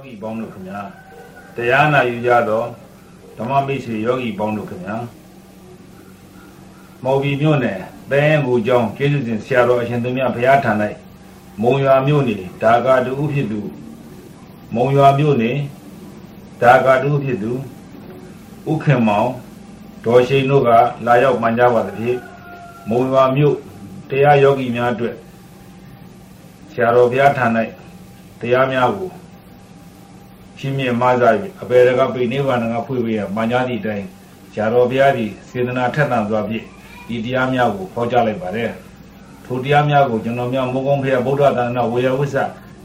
ယောဂီပေါင်းတို့ခင်ဗျာတရားနာယူကြတော့ဓမ္မမိတ်ဆွေယောဂီပေါင်းတို့ခင်ဗျာမော်ဘီမြို့နယ်သဲငူကျောင်းကျေးဇူးရှင်ဆရာတော်အရှင်သူမြတ်ဘုရားထံ၌မုံရွာမြို့နေဒါကာတူဖြစ်သူမုံရွာမြို့နေဒါကာတူဖြစ်သူဥခင်မောင်ဒေါ်ရှိန်တို့ကလာရောက်မှန်ကြပါသဖြင့်မုံရွာမြို့တရားယောဂီများအတွက်ဆရာတော်ဘုရားထံ၌တရားများကို ရှင်းမြင်မစား၍အပေရကပိနိဗ္ဗာန်ကဖွင့်ပေးရမှန်ကြားသည့်အတိုင်းဆရာတော်ဘုရားသည်စေတနာထက်သန်စွာဖြင့်ဒီတရားများကိုဟောကြားလိုက်ပါတယ်ထိုတရားများကိုကျွန်တော်များမိုးကုံးဖေဗုဒ္ဓသာသနာဝေယဝိဆ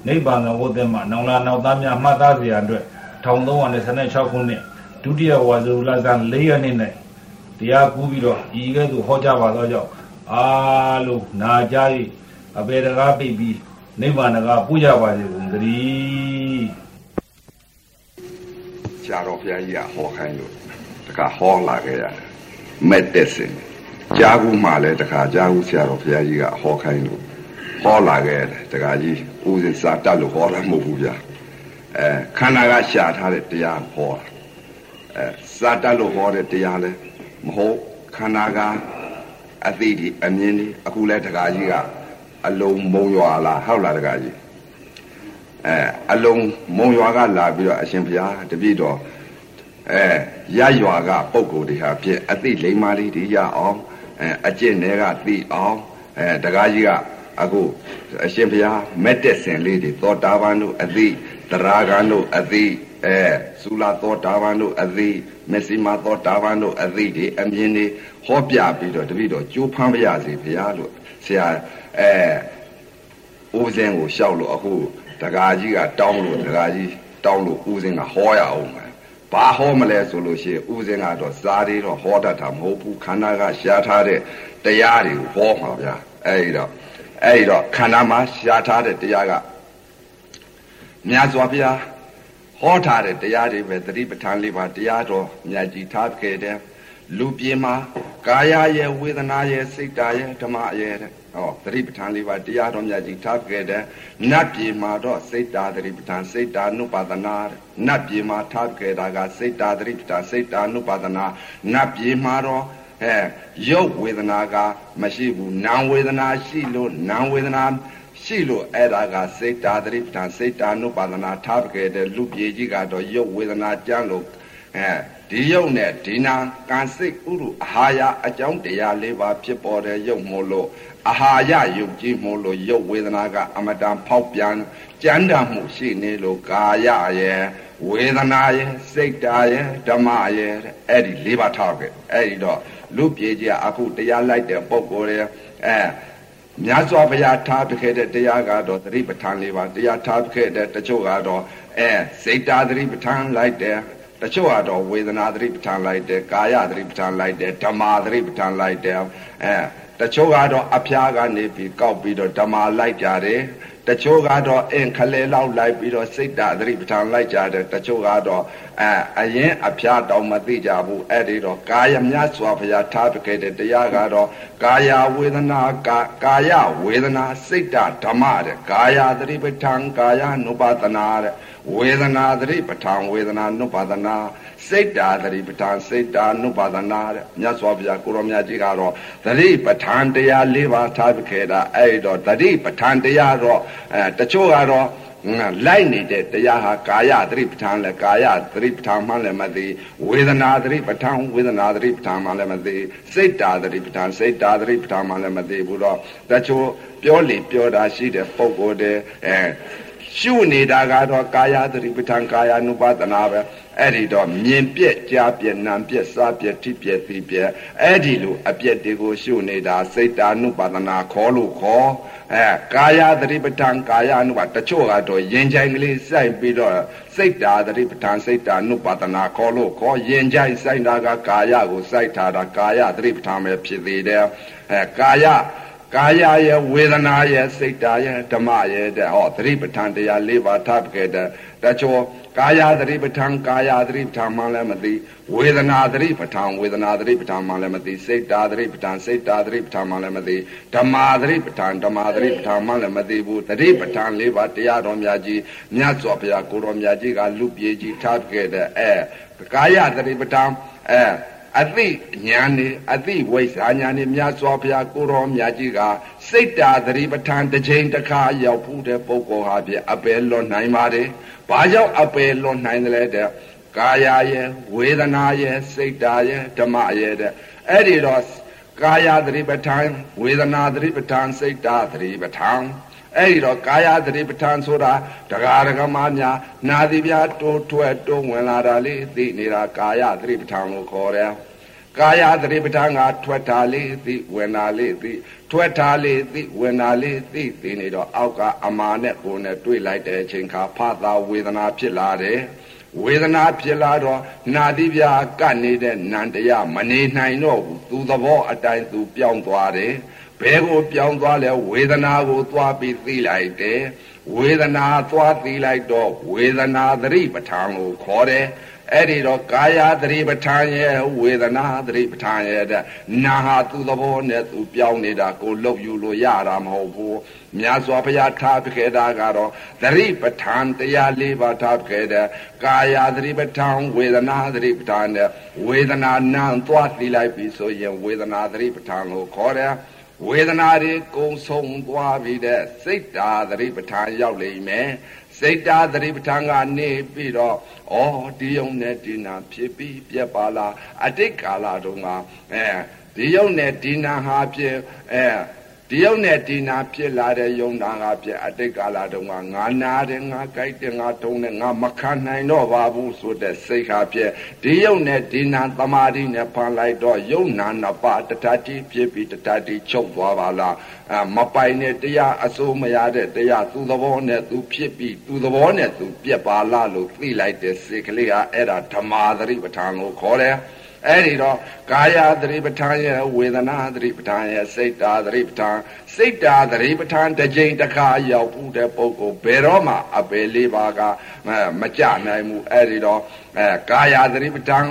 နိဗ္ဗာန်ဝတ်တဲ့မှာနောင်လာနောက်သားများမှတ်သားစေရန်အတွက်1326ခုနှစ်ဒုတိယဝါဇုလဇန်4ရက်နေ့၌တရားကူးပြီးတော့ဤကဲ့သို့ဟောကြားပါသောကြောင့်အားလုံးနာကြား၍အပေတကားပိတ်ပြီးနိဗ္ဗာန်ကပူကြပါစေကုန်သတည်း ဆရာတော်ဘုရားကြီးကဟောခိုင်းလို့တခါဟောလာခဲ့ရတယ်မက်တက်စင်ကြားဘူးမှလည်းတခါကြားဘူးဆရာတော်ဘုရားကြီးကဟောခိုင်းလို့ဟောလာခဲ့တယ်တခါကြီးဦးစင်စာတတ်လို့ဟောတာမဟုတ်ဘူးဗျာအဲခန္ဓာကရှာထားတဲ့တရားဟောတာအဲစာတတ်လို့ဟောတဲ့တရားလဲမဟုတ်ခန္ဓာကအသိဒီအမြင်ဒီအခုလဲတခါကြီးကအလုံးမုံရွာလာဟုတ်လားတခါကြီး အဲအလုံးမုံရွာကလာပြီးတော့အရှင်ဘုရားတပြည့်တော်အဲရရွာကပုံကိုယ်တွေဟာဖြင့်အသိလိမ္မာလေးတွေရအောင်အဲအကျင့်တွေကသိအောင်အဲတကားကြီးကအခုအရှင်ဘုရားမက်တက်စင်လေးတွေသောတာပန်တို့အသိတရာဂန်တို့အသိအဲသုလာသောတာပန်တို့အသိမက်စီမာသောတာပန်တို့အသိတွေအမြင်တွေဟောပြပြီးတော့တပည့်တော်ကြိုးဖမ်းပါရစေဘုရားလို့ဆရာအဲဦးစင်းကိုလျှောက်လို့အခု တကားကြီးကတောင်းလို့တကားကြီးတောင်းလို့ဦးစင်းကဟောရအောင်မယ်ဘာဟောမလဲဆိုလို့ရှိရင်ဥစဉ်ကတော့စာတွေတော့ဟောတတ်တာမဟုတ်ဘူးခန္ဓာကရှားထားတဲ့တရားတွေကိုဟောမှာဗျာအဲဒီတော့အဲဒီတော့ခန္ဓာမှာရှားထားတဲ့တရားကမြတ်စွာဘုရားဟောထားတဲ့တရားတွေပဲသတိပဋ္ဌာန်လေးပါတရားတော်မြတ်ကြီးထားခဲ့တယ် လူပြေမှာကာယရဲ့ဝေဒနာရဲ့စိတ်ဓာတ်ရဲ့ဓမ္မရဲ့တဲ့ဟောသတိပဋ္ဌာန်လေးပါတရားတော်မြတ်ကြီးထားခဲ့တယ်နတ်ပြေမှာတော့စိတ်ဓာတ်သတိပဋ္ဌာန်စိတ်ဓာတ်နုပါဒနာတဲ့နတ်ပြေမှာထားခဲ့တာကစိတ်ဓာတ်သတိပဋ္ဌာန်စိတ်ဓာတ်နုပါဒနာနတ်ပြေမှာတော့အဲရုပ်ဝေဒနာကမရှိဘူးနာဝေဒနာရှိလို့နာဝေဒနာရှိလို့အဲ့ဒါကစိတ်ဓာတ်သတိပဋ္ဌာန်စိတ်ဓာတ်နုပါဒနာထားခဲ့တယ်လူပြေကြီးကတော့ရုပ်ဝေဒနာကြမ်းလို့အဲ ဒီယုတ်နဲ့ဒီနာကံစိတ်ဥရုအာဟာရအကြောင်းတရားလေးပါဖြစ်ပေါ်တဲ့ယုတ်မို့လို့အာဟာရယုတ်ကြီးမို့လို့ယုတ်ဝေဒနာကအမတန်ဖောက်ပြန်ကြမ်းတမ်းမှုရှိနေလို့ကာယရဲ့ဝေဒနာရဲ့စိတ်ဓာရဲ့ဓမ္မရဲ့အဲ့ဒီလေးပါထားခဲ့အဲ့ဒီတော့လူပြေကြီးအခုတရားလိုက်တဲ့ပုံကိုယ်ရဲ့အဲမြတ်စွာဘုရားထားပြခဲ့တဲ့တရားကတော့သတိပဋ္ဌာန်လေးပါတရားထားပြခဲ့တဲ့တချို့ကတော့အဲစိတ်ဓာသတိပဋ္ဌာန်လိုက်တယ်တ ချို့ကတော့ဝေဒနာသတိပဋ္ဌာန်လိုက်တယ်ကာယသတိပဋ္ဌာန်လိုက်တယ်ဓမ္မာသတိပဋ္ဌာန်လိုက်တယ်အဲတချို့ကတော့အဖျားကနေပြီးကောက်ပြီးတော့ဓမ္မာလိုက်ကြတယ် တချို့ကတော့အင်ခလဲလောက်လိုက်ပြီးတော့စိတ်တသတိပဋ္ဌာန်လိုက်ကြတယ်တချို့ကတော့အဲအရင်အဖျားတောင်မသိကြဘူးအဲ့ဒီတော့ကာယမြတ်စွာဘုရားထားပြခဲ့တဲ့တရားကတော့ကာယဝေဒနာကာယဝေဒနာစိတ်တဓမ္မတဲ့ကာယသတိပဋ္ဌာန်ကာယ ानु ပါဒနာတဲ့ဝေဒနာသတိပဋ္ဌာန်ဝေဒနာ ानु ပါဒနာ စိတ်တာသတိပဋ္ဌာန်စိတ်တာ ानु ပါဒနာတဲ့မြတ်စွာဘုရားကိုရောမြတ်ကြီးကတော့သတိပဋ္ဌာန်တရား၄ပါးထားပြခဲ့တာအဲ့တော့သတိပဋ္ဌာန်တရားတော့အဲတချို့ကတော့လိုက်နေတဲ့တရားဟာကာယသတိပဋ္ဌာန်လဲကာယသတိပဋ္ဌာန်မှလည်းမသိဝေဒနာသတိပဋ္ဌာန်ဝေဒနာသတိပဋ္ဌာန်မှလည်းမသိစိတ်တာသတိပဋ္ဌာန်စိတ်တာသတိပဋ္ဌာန်မှလည်းမသိဘူးတော့တချို့ပြောလေပြောတာရှိတဲ့ပုံကိုယ်တည်းအဲ ရှုနေတာကတော့ကာယသတိပဋ္ဌာန်ကာယ ानु ပါဒနာပဲအဲ့ဒီတော့မြင်ပြက်ကြားပြက်နာမ်ပြက်စားပြက်ထိပြက်သိပြက်အဲ့ဒီလိုအပြက်တွေကိုရှုနေတာစိတ်တာနုပါဒနာခေါ်လို့ခေါ်အဲကာယသတိပဋ္ဌာန်ကာယ ानु ပါတချို့ကတော့ရင်ချိုင်ကလေးစိုက်ပြီးတော့စိတ်တာသတိပဋ္ဌာန်စိတ်တာနုပါဒနာခေါ်လို့ခေါ်ရင်ချိုင်စိုက်တာကကာယကိုစိုက်ထားတာကာယသတိပဋ္ဌာန်ပဲဖြစ်သေးတယ်အဲကာယ ကာယရဲ့ဝေဒနာရဲ့စိတ်ဓာတ်ရဲ့ဓမ္မရဲ့တဲ့ဟောသတိပဋ္ဌာန်တရား၄ပါးထပ်ခဲ့တဲ့တချို့ကာယသတိပဋ္ဌာန်ကာယသတိပဋ္ဌာန်မှလည်းမသိဝေဒနာသတိပဋ္ဌာန်ဝေဒနာသတိပဋ္ဌာန်မှလည်းမသိစိတ်ဓာတ်သတိပဋ္ဌာန်စိတ်ဓာတ်သတိပဋ္ဌာန်မှလည်းမသိဓမ္မသတိပဋ္ဌာန်ဓမ္မသတိပဋ္ဌာန်မှလည်းမသိဘူးသတိပဋ္ဌာန်၄ပါးတရားတော်များကြီးမြတ်စွာဘုရားကိုတော်မြတ်ကြီးကလူပြေကြီးထပ်ခဲ့တဲ့အဲကာယသတိပဋ္ဌာန်အဲ အသိဉာဏ်နေအသိဝိဇ္ဇာဉာဏ်နေမြတ်စွာဘုရားကိုတော်မြတ်ကြီးကစိတ်တာသတိပဋ္ဌာန်တစ်ချိန်တစ်ခါရောက်ဖူးတဲ့ပုဂ္ဂိုလ်ဟာဖြင့်အပယ်လွတ်နိုင်ပါတယ်။ဘာကြောင့်အပယ်လွတ်နိုင်တယ်လဲတဲ့ကာယရဲ့ဝေဒနာရဲ့စိတ်တာရဲ့ဓမ္မရဲ့တဲ့အဲ့ဒီတော့ကာယသတိပဋ္ဌာန်ဝေဒနာသတိပဋ္ဌာန်စိတ်တာသတိပဋ္ဌာန် အဲ့ဒီတော့ကာယသတိပဋ္ဌာန်ဆိုတာတရားဒဂမများနာတိပြတိုးထွက်တိုးဝင်လာတာလေးသိနေတာကာယသတိပဋ္ဌာန်ကိုခေါ်တယ်ကာယသတိပဋ္ဌာန်ကထွက်တာလေးသိဝင်တာလေးသိထွက်တာလေးသိဝင်တာလေးသိသိနေတော့အောက်ကအမာနဲ့ကိုယ်နဲ့တွေ့လိုက်တဲ့အချိန်ခါဖသာဝေဒနာဖြစ်လာတယ်ဝေဒနာဖြစ်လာတော့နာတိပြကတ်နေတဲ့နန္တရားမနေနိုင်တော့ဘူးသူသဘောအတိုင်းသူပြောင်းသွားတယ် ဘဲကိုပြောင်းသွားလဲဝေဒနာကိုသွားပြီးသိလိုက်တယ်ဝေဒနာသွားသိလိုက်တော့ဝေဒနာသတိပဋ္ဌာန်ကိုခေါ်တယ်အဲ့ဒီတော့ကာယသတိပဋ္ဌာန်ရဲ့ဝေဒနာသတိပဋ္ဌာန်ရဲ့တဲ့နာဟာသူ့သဘောနဲ့သူပြောင်းနေတာကိုလှုပ်ယူလို့ရတာမဟုတ်ဘူးမြတ်စွာဘုရားထားပြခဲ့တာကတော့သတိပဋ္ဌာန်တရား၄ပါးထားပြခဲ့တဲ့ကာယသတိပဋ္ဌာန်ဝေဒနာသတိပဋ္ဌာန်နဲ့ဝေဒနာနာသွားသိလိုက်ပြီဆိုရင်ဝေဒနာသတိပဋ္ဌာန်ကိုခေါ်တယ် ဝေဒနာတွေကုံဆုံးသွားပြီတဲ့စိတ်တာသတိပဋ္ဌာန်ရောက်လိမ့်မယ်စိတ်တာသတိပဋ္ဌာန်ကနေပြီးတော့ဩဒီယုံနဲ့ဒီနာဖြစ်ပြီးပြက်ပါလားအတိတ်ကာလတုန်းကအဲဒီယုံနဲ့ဒီနာဟာဖြစ်အဲ ဒီယုံနဲ့ဒီနာဖြစ်လာတဲ့ယုံနာကဖြစ်အတိတ်ကာလတုန်းကငါနာတယ်ငါကြိုက်တယ်ငါထုံးတယ်ငါမခံနိုင်တော့ပါဘူးဆိုတဲ့စိတ်ဟာဖြစ်ဒီယုံနဲ့ဒီနာသမာဓိနဲ့ဖန်လိုက်တော့ယုံနာနှစ်ပါးတတတိဖြစ်ပြီးတတတိချုပ်သွားပါလားအမပိုင်နဲ့တရားအစိုးမရတဲ့တရားသူသဘောနဲ့သူဖြစ်ပြီးသူသဘောနဲ့သူပြက်ပါလားလို့သိလိုက်တဲ့စိတ်ကလေးဟာအဲ့ဒါဓမ္မာသတိပဋ္ဌာန်ကိုခေါ်တယ် အဲ့ဒီတော့ကာယသတိပဋ္ဌာန်ရဲ့ဝေဒနာသတိပဋ္ဌာန်ရဲ့စိတ်တာသတိပဋ္ဌာန်စိတ်တာသတိပဋ္ဌာန်တစ်ကြိမ်တစ်ခါရောက်ဘူးတဲ့ပုဂ္ဂိုလ်ဘယ်တော့မှအပေလေးပါကမကြနိုင်ဘူးအဲ့ဒီတော့အဲကာယသတိပဋ္ဌာန်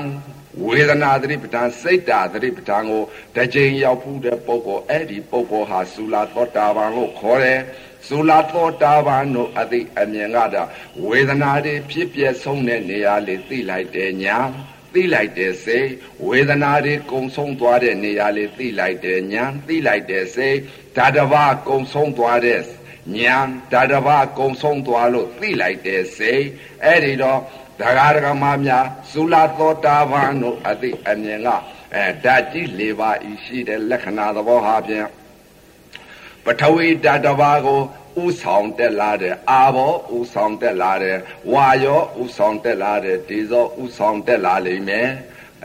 ဝေဒနာသတိပဋ္ဌာန်စိတ်တာသတိပဋ္ဌာန်ကိုတစ်ကြိမ်ရောက်ဘူးတဲ့ပုဂ္ဂိုလ်အဲ့ဒီပုဂ္ဂိုလ်ဟာသုလာသောတာပန်လို့ခေါ်တယ်သုလာသောတာပန်တို့အသိအမြင်ကတော့ဝေဒနာတွေဖြစ်ပြဆုံးတဲ့နေရာလေးသိလိုက်တယ်ညာ သိလိုက်တဲ့စိတ်ဝေဒနာတွေကုံဆုံးသွားတဲ့နေရာလေးသိလိုက်တဲ့ညာသိလိုက်တဲ့စိတ်ဓာတဘာကုံဆုံးသွားတဲ့ညာဓာတဘာကုံဆုံးသွားလို့သိလိုက်တဲ့စိတ်အဲ့ဒီတော့ဒဂါဒဂမများသုလာသောတာပန်တို့အသိအမြင်ကအဲဓာတ်ကြီး၄ပါးဤရှိတဲ့လက္ခဏာသဘောဟာဖြင့်ပထဝီဓာတ်တစ်ပါးကို ဥဆောင်တက်လာတဲ့အာဘောဥဆောင်တက်လာတဲ့ဝါယောဥဆောင်တက်လာတဲ့ဒေဇောဥဆောင်တက်လာလိမ့်မယ်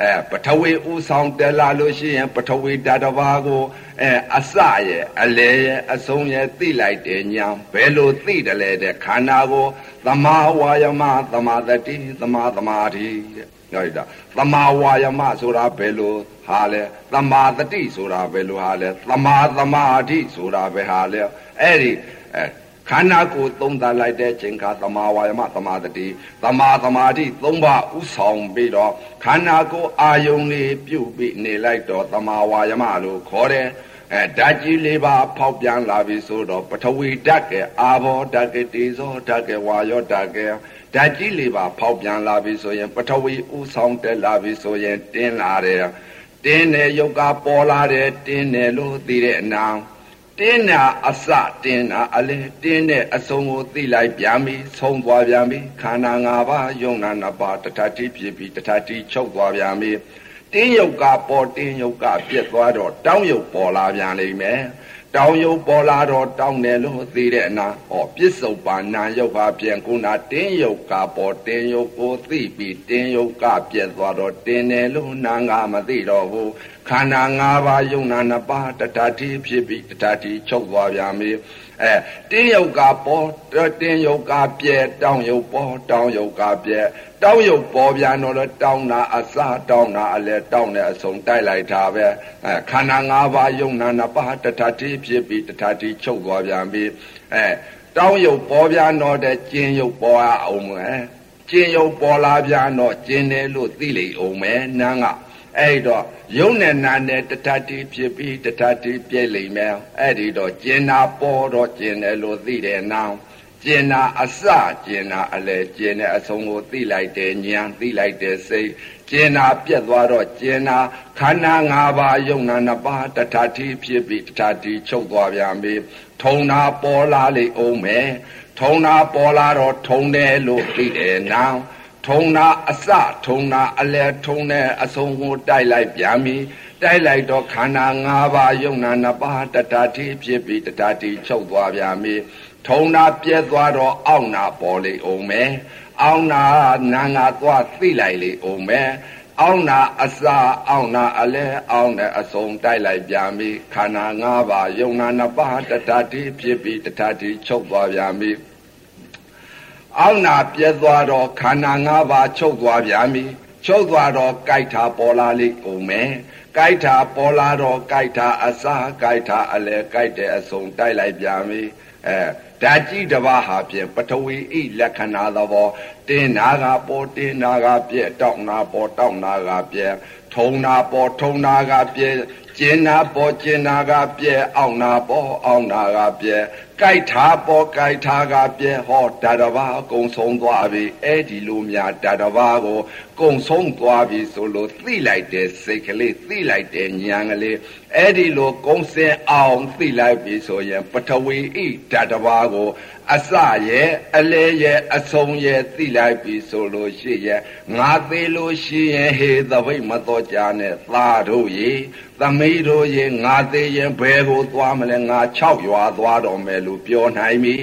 အဲပထဝီဥဆောင်တက်လာလို့ရှိရင် ပထဝီဓာတ်တစ်ပါးကိုအဲအစရဲ့အလေရဲ့အဆုံးရဲ့သိလိုက်တယ်ညာဘယ်လိုသိတယ်လဲတဲ့ခန္ဓာကိုသမာဝါယမသမာတတိသမာသမာဓိတဲ့ပြောရတာသမာဝါယမဆိုတာဘယ်လိုဟာလဲသမာတတိဆိုတာဘယ်လိုဟာလဲသမာသမာဓိဆိုတာဘယ်ဟာလဲအဲ့ဒီ အဲခန္ဓာကိုယ်သုံးသပ်လိုက်တဲ့ချိန်ခါသမာဝါယမသမာတတိသမာသမာဓိသုံးပါးဥဆောင်ပြီးတော့ခန္ဓာကိုယ်အာယုန်လေးပြုတ်ပြီးနေလိုက်တော့သမာဝါယမလို့ခေါ်တယ်အဲဓာတ်ကြီးလေးပါဖောက်ပြန်လာပြီဆိုတော့ပထဝီဓာတ်ကအာဘောဓာတ်ကတေဇောဓာတ်ကဝါယောဓာတ်ကဓာတ်ကြီးလေးပါဖောက်ပြန်လာပြီဆိုရင်ပထဝီဥဆောင်တက်လာပြီဆိုရင်တင်းလာတယ်တင်းတဲ့ယုတ်ကပေါ်လာတယ်တင်းတယ်လို့သိတဲ့အနာ တင်းတာအစတင်းတာအလဲတင်းတဲ့အစုံကိုသိလိုက်ပြန်ပြီဆုံးသွားပြန်ပြီခန္ဓာ၅ပါးယုံနာနှစ်ပါးတထတိဖြစ်ပြီးတထတိချုပ်သွားပြန်ပြီတင်းယုတ်ကပေါ်တင်းယုတ်ကပြက်သွားတော့တောင်းယုတ်ပေါ်လာပြန်လိမ့်မယ် တောင်းယုတ်ပေါ်လာတော့တောင်းတယ်လို့သိတဲ့အနာဟောပြစ္ဆုတ်ပါနာယုတ်ကပြန်ကုနာတင်းယုတ်ကပေါ်တင်းယုတ်ကိုသိပြီးတင်းယုတ်ကပြက်သွားတော့တင်းတယ်လို့နာငါမသိတော့ဘူးခန္ဓာ၅ပါးယုံနာနှစ်ပါးတတတိဖြစ်ပြီးတတတိချုပ်သွားပြန်ပြီ အဲတင်းယုတ်ကပေါ်တင်းယုတ်ကပြဲတောင်းယုတ်ပေါ်တောင်းယုတ်ကပြဲတောင်းယုတ်ပေါ်ပြန်တော့လေတောင်းတာအစတောင်းတာအလဲတောင်းတဲ့အစုံတိုက်လိုက်တာပဲအဲခန္ဓာ၅ပါးယုံနာနှစ်ပါးတထတိဖြစ်ပြီးတထတိချုပ်သွားပြန်ပြီအဲတောင်းယုတ်ပေါ်ပြန်တော့တဲ့ကျင်းယုတ်ပေါ်အောင်မယ်ကျင်းယုတ်ပေါ်လာပြန်တော့ကျင်းတယ်လို့သိလိမ့်အောင်မယ်နန်းက အဲ့တော့ယုံနဲ့နာနဲ့တထတိဖြစ်ပြီးတထတိပြည့်လိမ့်မယ်အဲ့ဒီတော့ကျင်နာပေါ်တော့ကျင်တယ်လို့သိတယ်နောင်ကျင်နာအစကျင်နာအလဲကျင်တဲ့အဆုံးကိုသိလိုက်တယ်ဉာဏ်သိလိုက်တယ်စိတ်ကျင်နာပြက်သွားတော့ကျင်နာခန္ဓာ၅ပါးယုံနာနှစ်ပါးတထတိဖြစ်ပြီးတထတိချုပ်သွားပြန်ပြီထုံနာပေါ်လာလိမ့်အောင်မယ်ထုံနာပေါ်လာတော့ထုံတယ်လို့သိတယ်နောင် ထုံနာအစထုံနာအလဲထုံတဲ့အဆုံးကိုတိုက်လိုက်ပြန်ပြီတိုက်လိုက်တော့ခန္ဓာ၅ပါးယုံနာနှစ်ပါးတတတိဖြစ်ပြီးတတတိချုပ်သွားပြန်ပြီထုံနာပြဲသွားတော့အောက်နာပေါ်လေအောင်မယ်အောက်နာနာငါသွားသိလိုက်လေအောင်မယ်အောင်းနာအစာအောင်းနာအလဲအောင်းတဲ့အစုံတိုက်လိုက်ပြန်ပြီခန္ဓာ၅ပါးယုံနာနှစ်ပါးတတတိဖြစ်ပြီးတတတိချုပ်သွားပြန်ပြီ အောင်းနာပြဲသွားတော့ခန္ဓာ၅ပါးချုပ်သွားပြန်ပြီချုပ်သွားတော့ကြိုက်တာပေါ်လာလိမ့်ဦးမယ်ကြိုက်တာပေါ်လာတော့ကြိုက်တာအစားကြိုက်တာအလဲကြိုက်တဲ့အစုံတိုက်လိုက်ပြန်ပြီအဲဓာကြီးတပါးဟာဖြင့်ပထဝီဤလက္ခဏာသဘောတင်းနာကပေါ်တင်းနာကပြက်တောက်နာပေါ်တောက်နာကပြက်ထုံနာပေါ်ထုံနာကပြက်ကျင်နာပေါ်ကျင်နာကပြဲအောင်နာပေါ်အောင်နာကပြဲကြိုက်ထားပေါ်ကြိုက်ထားကပြဲဟောတတဘာကုံဆုံးသွားပြီအဲ့ဒီလိုများတတဘာကိုကုံဆုံးသွားပြီဆိုလို့သိလိုက်တဲ့စိတ်ကလေးသိလိုက်တဲ့ဉာဏ်ကလေးအဲ့ဒီလိုကုံစင်အောင်သိလိုက်ပြီဆိုရင်ပထဝီဣတတဘာကိုအစရဲ့အလဲရဲ့အဆုံးရဲ့သိလိုက်ပြီဆိုလို့ရှိရဲ့ငါသေးလို့ရှိရင်ဟေသဘိတ်မတော်ကြနဲ့သာတို့ရေ သမီးတို့ရေငါသေးရင်ဘယ်ကိုသွားမလဲငါ၆ရွာသွားတော်မယ်လို့ပြောနိုင်ပြီ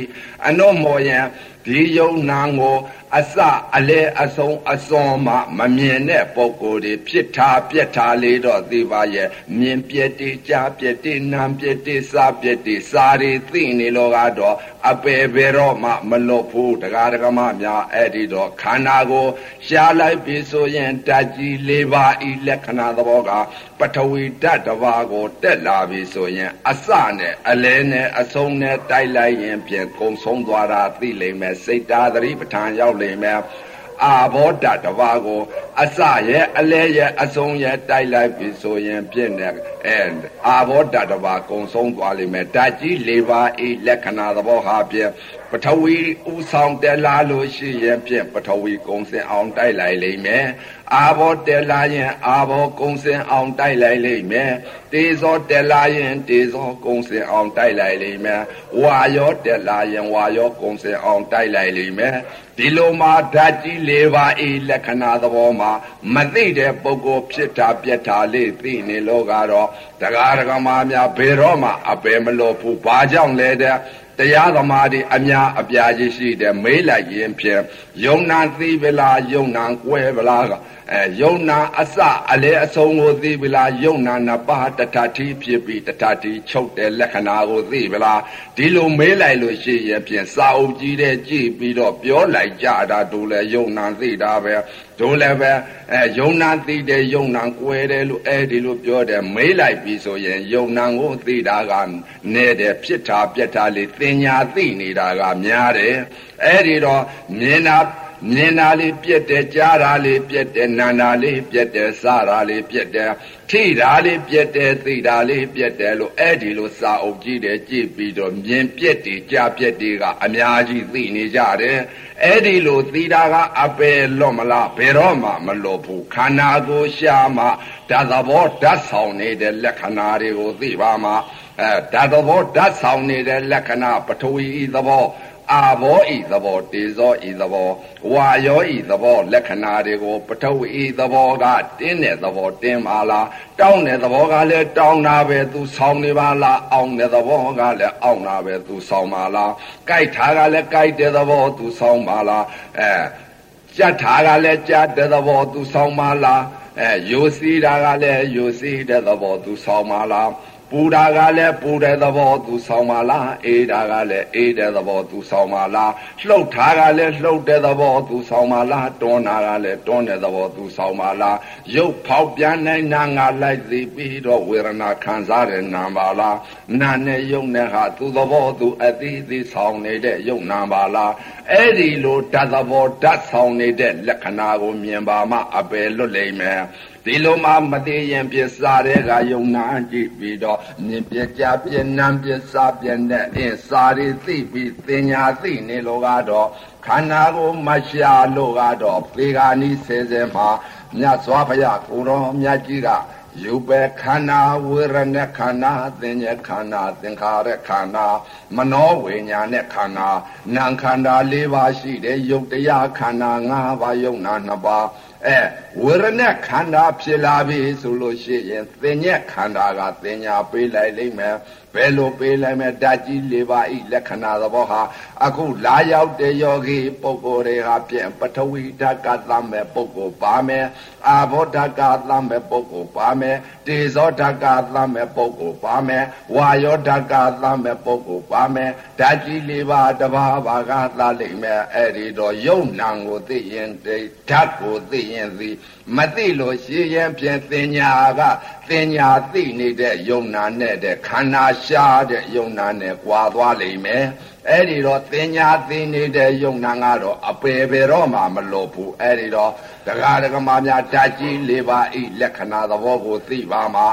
အနှုတ်မော်ရင်ဒီယုံနာကို အစအလဲအဆုံးအစွန်မှမမြင်တဲ့ပုံကိုယ်တွေဖြစ်ထားပြက်ထားလေတော့သိပါရဲ့မြင်ပြက်တိကြားပြက်တိနာမ်ပြက်တိစားပြက်တိစားရီသိနေလို့ကတော့အပေဘယ်တော့မှမလွတ်ဘူးတရားဓမ္မများအဲ့ဒီတော့ခန္ဓာကိုရှားလိုက်ပြီဆိုရင်ဓာတ်ကြီး၄ပါးဤလက္ခဏာသဘောကပထဝီဓာတ်တစ်ပါးကိုတက်လာပြီဆိုရင် အစနဲ့အလဲနဲ့အဆုံးနဲ့တိုက်လိုက်ရင်ပြန်ကုံဆုံးသွားတာသိလိမ့်မယ်စိတ်တာသတိပဋ္ဌာန်ရောက်လိမ့်မယ်အာဘောဓတဘာကို အစရဲ့အလဲရဲ့အဆုံးရဲ့တိုက်လိုက်ပြီဆိုရင်ပြည့်နေအဲအာဘောဓတဘာကုံဆုံးသွားလိမ့်မယ်ဓာတ်ကြီး၄ပါးဤလက္ခဏာသဘောဟာပြည့်ပထဝီဥဆောင်တက်လာလို့ရှိရင်ပြည့်ပထဝီကုံစင်အောင်တိုက်လိုက်လိမ့်မယ်အာဘောတက်လာရင်အာဘောကုံစင်အောင်တိုက်လိုက်လိမ့်မယ်တေဇောတက်လာရင်တေဇောကုံစင်အောင်တိုက်လိုက်လိမ့်မယ်ဝါယောတက်လာရင်ဝါယောကုံစင်အောင်တိုက်လိုက်လိမ့်မယ် ဒီလိုမှဓာတ်ကြီး၄ပါးဤလက္ခဏာသဘောမှာမသိတဲ့ပုဂ္ဂိုလ်ဖြစ်တာပြက်တာလေးသိနေလို့ကတော့တရားဓမ္မများဘယ်တော့မှအပယ်မလို့ဘူးဘာကြောင့်လဲတဲ့ တရားသမားတွေအများအပြားကြီးရှိတယ်မေးလိုက်ရင်ဖြင့်ယုံနာသိပလားယုံနာကွဲပလားအဲယုံနာအစအလဲအဆုံးကိုသိပလားယုံနာနှစ်ပါးတထတိဖြစ်ပြီးတထတိချုပ်တဲ့လက္ခဏာကိုသိပလားဒီလိုမေးလိုက်လို့ရှိရင်ဖြင့်စာအုပ်ကြီးတဲ့ကြည့်ပြီးတော့ပြောလိုက်ကြတာတို့လဲယုံနာသိတာပဲ တို့လည်းပဲအဲယုံနာသိတယ်ယုံနာကွဲတယ်လို့အဲဒီလိုပြောတယ်မေးလိုက်ပြီဆိုရင်ယုံနာကိုသိတာကနဲတယ်ဖြစ်တာပြက်တာလေးသင်ညာသိနေတာကများတယ်အဲဒီတော့မြင်တာ မြင်တာလေးပြက်တယ်ကြားတာလေးပြက်တယ်နာတာလေးပြက်တယ်စားတာလေးပြက်တယ်ထိတာလေးပြက်တယ်သိတာလေးပြက်တယ်လို့အဲ့ဒီလိုစာအုပ်ကြည့်တယ်ကြည့်ပြီးတော့မြင်ပြက်တယ်ကြားပြက်တယ်ကအများကြီးသိနေကြတယ်အဲ့ဒီလိုသိတာကအပယ်လွတ်မလားဘယ်တော့မှမလွတ်ဘူးခန္ဓာကိုရှာမှဓာတ်သဘောဓာတ်ဆောင်နေတဲ့လက္ခဏာတွေကိုသိပါမှာအဲဓာတ်သဘောဓာတ်ဆောင်နေတဲ့လက္ခဏာပထဝီသဘော အာဘောဤသဘောတေဇောဤသဘောဝါယောဤသဘောလက္ခဏာတွေကိုပထဝီသဘောကတင်းတဲ့သဘောတင်းပါလားတောင်းတဲ့သဘောကလည်းတောင်းတာပဲသူဆောင်းနေပါလားအောင်းတဲ့သဘောကလည်းအောင်းတာပဲသူဆောင်းပါလားကြိုက်တာကလည်းကြိုက်တဲ့သဘောသူဆောင်းပါလားအဲကြက်တာကလည်းကြက်တဲ့သဘောသူဆောင်းပါလားအဲယိုစီးတာကလည်းယိုစီးတဲ့သဘောသူဆောင်းပါလား ပူတာကလည်းပူတဲ့သဘောသူဆောင်ပါလားအေးတာကလည်းအေးတဲ့သဘောသူဆောင်ပါလားလှုပ်ထားကလည်းလှုပ်တဲ့သဘောသူဆောင်ပါလားတွန်းတာကလည်းတွန်းတဲ့သဘောသူဆောင်ပါလားရုပ်ဖောက်ပြန်နိုင်နာငါလိုက်သိပြီးတော့ဝေဒနာခံစားတဲ့နာပါလားနာနဲ့ယုံနဲ့ဟာသူသဘောသူအသိသိဆောင်နေတဲ့ယုံနာပါလားအဲ့ဒီလိုဓာတ်သဘောဓာတ်ဆောင်နေတဲ့လက္ခဏာကိုမြင်ပါမှအပယ်လွတ်လိမ့်မယ် ဒီလိုမှမသေးရင်ပြစားတဲ့ကယုံနာကြည့်ပြီးတော့မြင်ပြကြပြနံပြစားပြတဲ့အင်းစာရီသိပြီးသင်ညာသိနေလို့ကတော့ခန္ဓာကိုမရှာလို့ကတော့ပေဂာနီဆဲဆဲမှာမြတ်စွာဘုရားကိုတော်မြတ်ကြီးကယုပဲခန္ဓာဝေရณะခန္ဓာသင်္ညခန္ဓာသင်္ခါရခန္ဓာမနောဝိညာဉ်နဲ့ခန္ဓာနာခန္ဓာ၄ပါးရှိတယ်ယုတ်တရားခန္ဓာ၅ပါးယုတ်နာ၂ပါး အဲဝေရณะခန္ဓာဖြစ်လာပြီဆိုလို့ရှိရင်သင်ညက်ခန္ဓာကသင်ညာပေးလိုက်လိမ့်မယ် ဘယ်လိုပေးလိုက်မယ်ဓာတ်ကြီး၄ပါးဤလက္ခဏာသဘောဟာအခုလာရောက်တဲ့ယောဂီပုဂ္ဂိုလ်တွေဟာပြန်ပထဝီဓာတ်ကသမဲ့ပုဂ္ဂိုလ်ပါမယ်အာဘောဓာတ်ကသမဲ့ပုဂ္ဂိုလ်ပါမယ်တေဇောဓာတ်ကသမဲ့ပုဂ္ဂိုလ်ပါမယ်ဝါယောဓာတ်ကသမဲ့ပုဂ္ဂိုလ်ပါမယ်ဓာတ်ကြီး၄ပါးတဘာဘာကသလိမ့်မယ်အဲ့ဒီတော့ယုံနံကိုသိရင်ဓာတ်ကိုသိရင်သိမသိလို့ရှိရင်ပြင်တင်ညာက တင်ညာသိနေတဲ့ယုံနာနဲ့တဲ့ခန္ဓာရှားတဲ့ယုံနာနဲ့ကွာသွားလိမ့်မယ်အဲ့ဒီတော့တင်ညာသိနေတဲ့ယုံနာကတော့အပေပေတော့မှမလို့ဘူးအဲ့ဒီတော့ဒကာဒကမများဓာတ်ကြီး၄ပါးဤလက္ခဏာသဘောကိုသိပါမှာ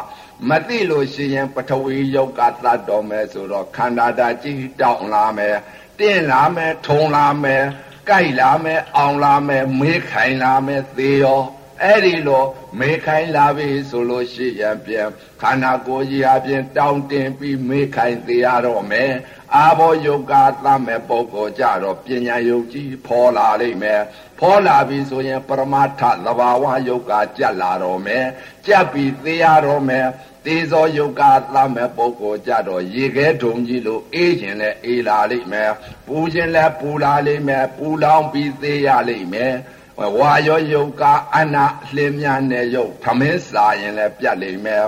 မသိလို့ရှိရင်ပထဝီယုတ်ကသတ်တော်မယ်ဆိုတော့ခန္ဓာဓာတ်ကြီးတောင်းလာမယ်တင်းလာမယ်ထုံလာမယ်ကြိုက်လာမယ်အောင်လာမယ်မေးခိုင်လာမယ်သေရော အဲ့ဒီလိုမေးခိုင်လာပြီဆိုလို့ရှိရင်ပြန်ခန္ဓာကိုယ်ကြီးအပြင်တောင်းတင်ပြီးမေးခိုင်သေးရတော့မယ်အာဘောယုတ်ကသမဲ့ပုဂ္ဂိုလ်ကြတော့ပညာယုတ်ကြီးဖော်လာလိမ့်မယ်ဖော်လာပြီဆိုရင်ပရမတ္ထသဘာဝယုတ်ကကြက်လာတော့မယ်ကြက်ပြီးသေးရတော့မယ်တေဇောယုတ်ကသမဲ့ပုဂ္ဂိုလ်ကြတော့ရေခဲဒုံကြီးလို့အေးခြင်းနဲ့အေးလာလိမ့်မယ်ပူခြင်းလည်းပူလာလိမ့်မယ်ပူလောင်ပြီးသေးရလိမ့်မယ် ဝါရောယုတ်ကအနာလှင်းများနဲ့ယုတ်ထမင်းစားရင်လည်းပြတ်လိမ့်မယ်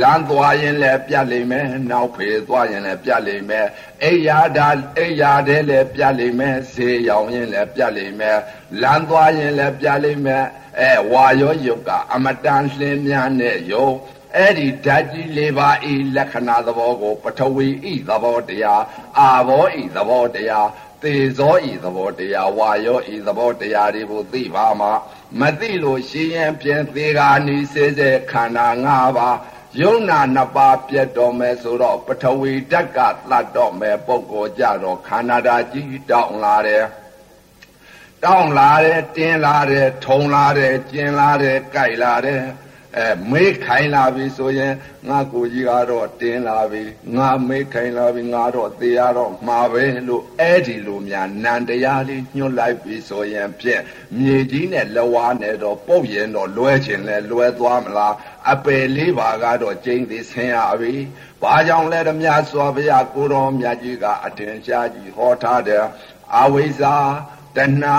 လမ်းသွားရင်လည်းပြတ်လိမ့်မယ်နောက်ဖေးသွားရင်လည်းပြတ်လိမ့်မယ်အိယာဒါအိယာတဲ့လည်းပြတ်လိမ့်မယ်ဈေးရောင်ရင်လည်းပြတ်လိမ့်မယ်လမ်းသွားရင်လည်းပြတ်လိမ့်မယ်အဲဝါရောယုတ်ကအမတန်လှင်းများနဲ့ယုတ်အဲ့ဒီဓာတ်ကြီး၄ပါးဤလက္ခဏာသဘောကို ပထဝီဤသဘောတရားအာဘောဤသဘောတရား သေဇောဤသဘောတရားဝါယောဤသဘောတရားတွေကိုသိပါမှာမသိလို့ရှိရင်ပြင်သေးကာနီစေစေခန္ဓာ၅ပါးယုံနာနှစ်ပါးပြတ်တော်မယ်ဆိုတော့ပထဝီဓာတ်ကသတ်တော်မယ်ပုဂ္ဂိုလ်ကြတော့ခန္ဓာဓာတ်ကြီးတောင်းလာတယ်တောင်းလာတယ်တင်းလာတယ်ထုံလာတယ်ကျင်လာတယ်ကြိုက်လာတယ် အဲမေးခိုင်းလာပြီဆိုရင်ငါကိုကြီးကတော့တင်းလာပြီငါမေးခိုင်းလာပြီငါတော့သေရတော့မှာပဲလို့အဲ့ဒီလိုများနန္တရားလေးညှို့လိုက်ပြီဆိုရင်ဖြင့်မြေကြီးနဲ့လဝါနဲ့တော့ပုတ်ရင်တော့လွဲချင်လဲလွဲသွားမလားအပယ်လေးပါကတော့ကျင်းသေးဆင်းရပြီဘာကြောင့်လဲဓမြစွာဘုရားကိုတော်မြတ်ကြီးကအထင်ရှားကြီးဟောထားတယ်အဝိဇ္ဇာ တဏှာ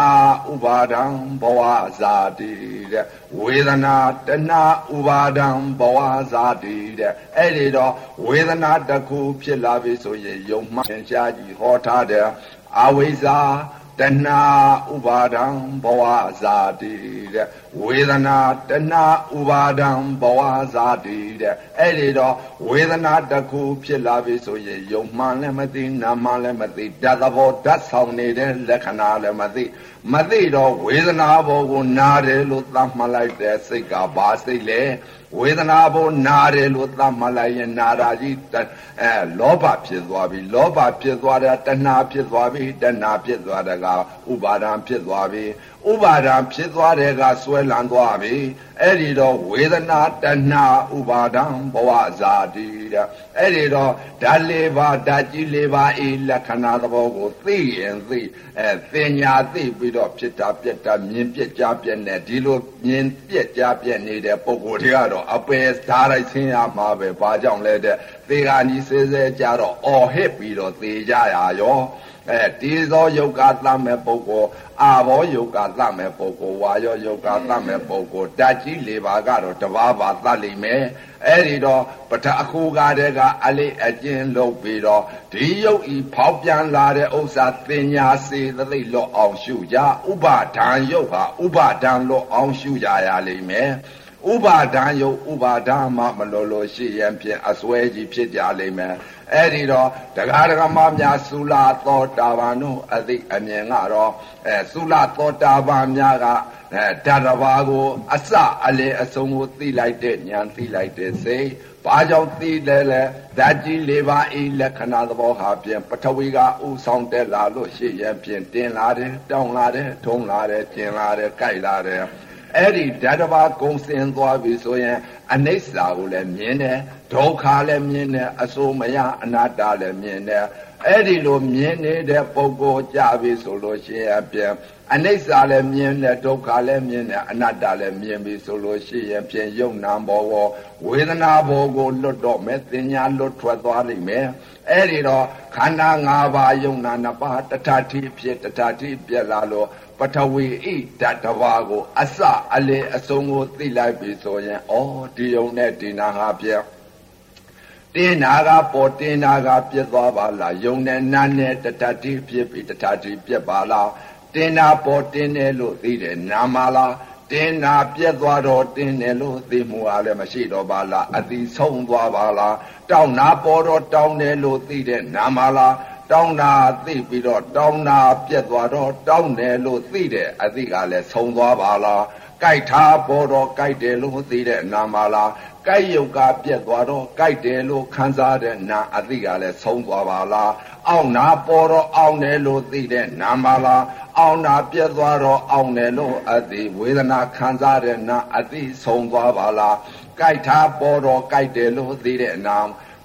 ဥပါဒံဘဝဇာတိတဲ့ဝေဒနာတဏှာဥပါဒံဘဝဇာတိတဲ့အဲ့ဒီတော့ဝေဒနာတစ်ခုဖြစ်လာပြီဆိုရင်ယုံမှန်ရှားကြီးဟောထားတယ်အဝိဇ္ဇာ တဏှာဥပါဒံဘဝဇာတိတဲ့ဝေဒနာတဏှာဥပါဒံဘဝဇာတိတဲ့အဲ့ဒီတော့ဝေဒနာတစ်ခုဖြစ်လာပြီဆိုရင်ယုံမှန်လည်းမသိနာမှလည်းမသိဓာတ်သဘောဓာတ်ဆောင်နေတဲ့လက္ခဏာလည်းမသိမသိတော့ဝေဒနာဘောကိုနားတယ်လို့သတ်မှတ်လိုက်တဲ့စိတ်ကဘာစိတ်လဲ ဝေဒနာဘောနာတယ်လို့သတ်မှတ်လိုက်ရင်နာတာကြီးအဲလောဘဖြစ်သွားပြီလောဘဖြစ်သွားတာတဏှာဖြစ်သွားပြီတဏှာဖြစ်သွားတာကဥပါဒံဖြစ်သွားပြီဥပါဒံဖြစ်သွားတဲ့ကဆွဲလန်းသွားပြီအဲ့ဒီတော့ဝေဒနာတဏှာဥပါဒံဘဝဇာတိတဲ့အဲ့ဒီတော့ဓာတ်လေးပါဓာတ်ကြီးလေးပါဤလက္ခဏာသဘောကိုသိရင်သိအဲသင်ညာသိပြီးတော့ဖြစ်တာပြက်တာမြင်ပြက်ကြပြက်နေဒီလိုမြင်ပြက်ကြပြက်နေတဲ့ပုံကိုယ်တွေကတော့အပယ်ဓာတ်လိုက်ဆင်းရမှာပဲဘာကြောင့်လဲတဲ့သသေကကြီးဆဲဆဲကြတော့အော်ဟစ်ပြီးတော့သေကြရရော အဲတေဇောယုတ်ကသတ်မဲ့ပုဂ္ဂိုလ်အာဘောယုတ်ကသတ်မဲ့ပုဂ္ဂိုလ်ဝါယောယုတ်ကသတ်မဲ့ပုဂ္ဂိုလ်ဓာတ်ကြီး၄ပါးကတော့တဘာဘာသတ်လိမ့်မယ်အဲ့ဒီတော့ပထအခုကားတဲ့ကအလေးအကျဉ်းလုပ်ပြီးတော့ဒီယုတ်ဤဖောက်ပြန်လာတဲ့ဥစ္စာသင်ညာစေသသိလော့အောင်ရှုကြဥပါဒံယုတ်ဟာဥပါဒံလော့အောင်ရှုကြရလိမ့်မယ် ဥပါဒံယုတ်ဥပါဒမမလို့လို့ရှိရင်ဖြင့်အစွဲကြီးဖြစ်ကြလိမ့်မယ်အဲ့ဒီတော့တရားဓမ္မများသုလာသောတာပန်တို့အသိအမြင်ကတော့အဲသုလာသောတာပန်များကအဲဓာတ်တစ်ပါးကို အစအလေအဆုံးကိုသိလိုက်တဲ့ဉာဏ်သိလိုက်တဲ့စိတ်ဘာကြောင့်သိလဲလဲဓာတ်ကြီး၄ပါးဤလက္ခဏာသဘောဟာဖြင့်ပထဝီကဥဆောင်တက်လာလို့ရှိရင်ဖြင့်တင်လာတယ်တောင်းလာတယ်ထုံးလာတယ်ကျင်လာတယ်ကြိုက်လာတယ် အဲ့ဒီဓာတ်တစ်ပါးကုံစင်သွားပြီဆိုရင်အနိစ္စကိုလည်းမြင်တယ်ဒုက္ခလည်းမြင်တယ်အစိုးမရအနတ္တလည်းမြင်တယ်အဲ့ဒီလိုမြင်နေတဲ့ပုဂ္ဂိုလ်ကြပြီဆိုလို့ရှိရင်ပြန်အနိစ္စလည်းမြင်တယ်ဒုက္ခလည်းမြင်တယ်အနတ္တလည်းမြင်ပြီဆိုလို့ရှိရင်ပြန်ယုံနာဘောကိုဝေဒနာဘောကိုလွတ်တော့မယ်သင်ညာလွတ်ထွက်သွားလိမ့်မယ်အဲ့ဒီတော့ခန္ဓာ၅ပါးယုံနာနှစ်ပါးတထတိဖြစ်တထတိပြက်လာလို့ ပထဝီဣဓာတ်တစ်ပါးကို အစအလေအဆုံးကိုသိလိုက်ပြီဆိုရင်ဩဒီယုံနဲ့ဒီနာဟာပြက်တင်းနာကပေါ်တင်းနာကပြက်သွားပါလားယုံနဲ့နာနဲ့တထတိဖြစ်ပြီတထတိပြက်ပါလားတင်းနာပေါ်တင်းတယ်လို့သိတယ်နာမလားတင်းနာပြက်သွားတော့တင်းတယ်လို့သိမှုအားလည်းမရှိတော့ပါလားအတိဆုံးသွားပါလားတောင်းနာပေါ်တော့တောင်းတယ်လို့သိတဲ့နာမလား တောင်းတာသိပြီးတော့တောင်းတာပြက်သွားတော့တောင်းတယ်လို့သိတယ်အသိကလည်းဆုံးသွားပါလားကြိုက်ထားပေါ်တော့ကြိုက်တယ်လို့သိတဲ့နာမလားကြိုက်ယုတ်ကပြက်သွားတော့ကြိုက်တယ်လို့ခံစားတဲ့နာအသိကလည်းဆုံးသွားပါလားအောင့်နာပေါ်တော့အောင့်တယ်လို့သိတဲ့နာမလားအောင့်နာပြက်သွားတော့အောင့်တယ်လို့အသိဝေဒနာခံစားတဲ့နာအသိဆုံးသွားပါလားကြိုက်ထားပေါ်တော့ကြိုက်တယ်လို့သိတဲ့နာ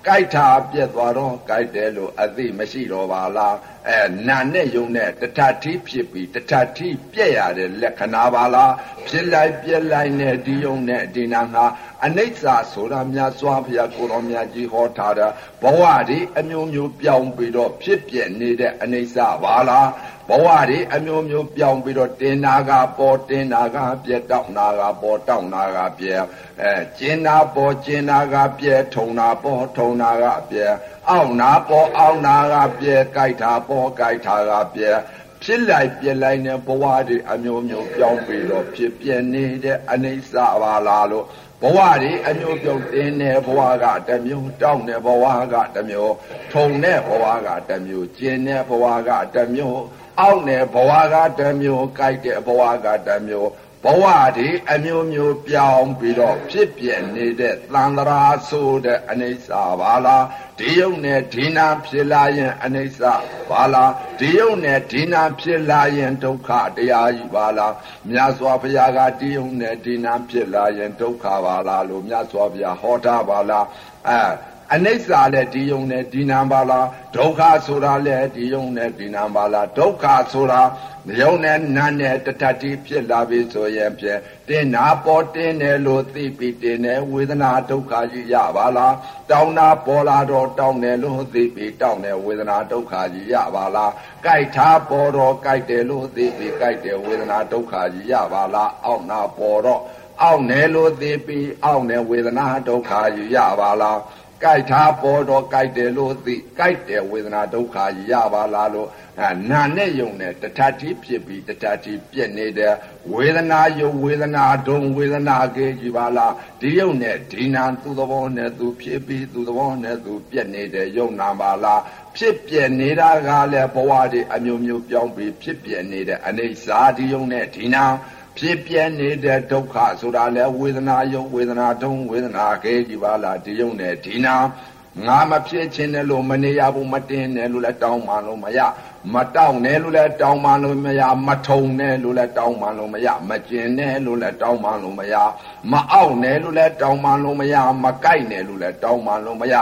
ကြိုက်တာပြက်သွားတော့ကြိုက်တယ်လို့အသိမရှိတော့ပါလားအဲနာနဲ့ယုံနဲ့တထထီဖြစ်ပြီးတထထီပြက်ရတဲ့လက္ခဏာပါလားဖြစ်လိုက်ပြက်လိုက်နဲ့ဒီယုံနဲ့ဒီနာဟာအနိစ္စဆိုတာများစွာဘုရားကိုတော်မြတ်ကြီးဟောထားတာဘဝဒီအမျိုးမျိုးပြောင်းပြီးတော့ဖြစ်ပြနေတဲ့အနိစ္စပါလား ဘဝတွေအမျိုးမျိုးပြောင်းပြီးတော့တင်နာကပေါ်တင်နာကပြက်တောက်နာကပေါ်တောက်နာကပြက်အဲကျင်နာပေါ်ကျင်နာကပြက်ထုံနာပေါ်ထုံနာကပြက်အောက်နာပေါ်အောက်နာကပြက်ကြိုက်တာပေါ်ကြိုက်တာကပြက်ဖြစ်လိုက်ပြက်လိုက်နဲ့ဘဝတွေအမျိုးမျိုးပြောင်းပြီးတော့ဖြစ်ပြနေတဲ့အနိစ္စပါလားလို့ဘဝတွေအမျိုးပြုတ်တင်းတဲ့ဘဝကတမျိုးတောင်းတဲ့ဘဝကတမျိုးထုံတဲ့ဘဝကတမျိုးကျင်တဲ့ဘဝကတမျိုး အောက်နယ်ဘဝကတမျိုးကြိုက်တဲ့ဘဝကတမျိုးဘဝဒီအမျိုးမျိုးပြောင်းပြီးတော့ဖြစ်ပြနေတဲ့သံဃာဆိုတဲ့အနိစ္စပါလားဒီယုံနဲ့ဒီနာဖြစ်လာရင်အနိစ္စပါလားဒီယုံနဲ့ဒီနာဖြစ်လာရင်ဒုက္ခတရားကြီးပါလားမြတ်စွာဘုရားကဒီယုံနဲ့ဒီနာဖြစ်လာရင်ဒုက္ခပါလားလို့မြတ်စွာဘုရားဟောထားပါလားအဲ အနိစ္စလည်းဒီယုံနဲ့ဒီနာပါလားဒုက္ခဆိုတာလည်းဒီယုံနဲ့ဒီနာပါလားဒုက္ခဆိုတာယုံနဲ့နာနဲ့တတတိဖြစ်လာပြီဆိုရင်ဖြင့်တင်နာပေါ်တင်တယ်လို့သိပြီးတင်တယ်ဝေဒနာဒုက္ခကြီးရပါလားတောင်းနာပေါ်လာတော့တောင်းတယ်လို့သိပြီးတောင်းတယ်ဝေဒနာဒုက္ခကြီးရပါလားကြိုက်ထားပေါ်တော့ကြိုက်တယ်လို့သိပြီးကြိုက်တယ်ဝေဒနာဒုက္ခကြီးရပါလားအောက်နာပေါ်တော့အောက်နယ်လို့သိပြီးအောက်နယ်ဝေဒနာဒုက္ခကြီးရပါလား ကြိုက်ထားပေါ်တော့ကြိုက်တယ်လို့သိကြိုက်တယ်ဝေဒနာဒုက္ခကြီးရပါလားလို့နာနဲ့ယုံနဲ့တထတိဖြစ်ပြီးတထတိပြက်နေတဲ့ဝေဒနာယုံဝေဒနာဒုံဝေဒနာကေကြီးပါလားဒီယုံနဲ့ဒီနာသူ့သဘောနဲ့သူဖြစ်ပြီးသူ့သဘောနဲ့သူပြက်နေတဲ့ယုံနာပါလားဖြစ်ပြနေတာကလည်းဘဝတွေအမျိုးမျိုးပြောင်းပြီးဖြစ်ပြနေတဲ့အနေစာဒီယုံနဲ့ဒီနာ ဖြစ်ပြနေတဲ့ဒုက္ခဆိုတာလဲဝေဒနာယုံဝေဒနာဒုံဝေဒနာခဲကြီးပါလားဒီယုံနဲ့ဒီနာငါမဖြစ်ခြင်းနဲ့လို့မနေရဘူးမတင်နဲ့လို့လည်းတောင်းမှလို့မရမတောင်းနဲ့လို့လည်းတောင်းမှလို့မရမထုံနဲ့လို့လည်းတောင်းမှလို့မရမကျင်နဲ့လို့လည်းတောင်းမှလို့မရမအောက်နဲ့လို့လည်းတောင်းမှလို့မရမကြိုက်နဲ့လို့လည်းတောင်းမှလို့မရ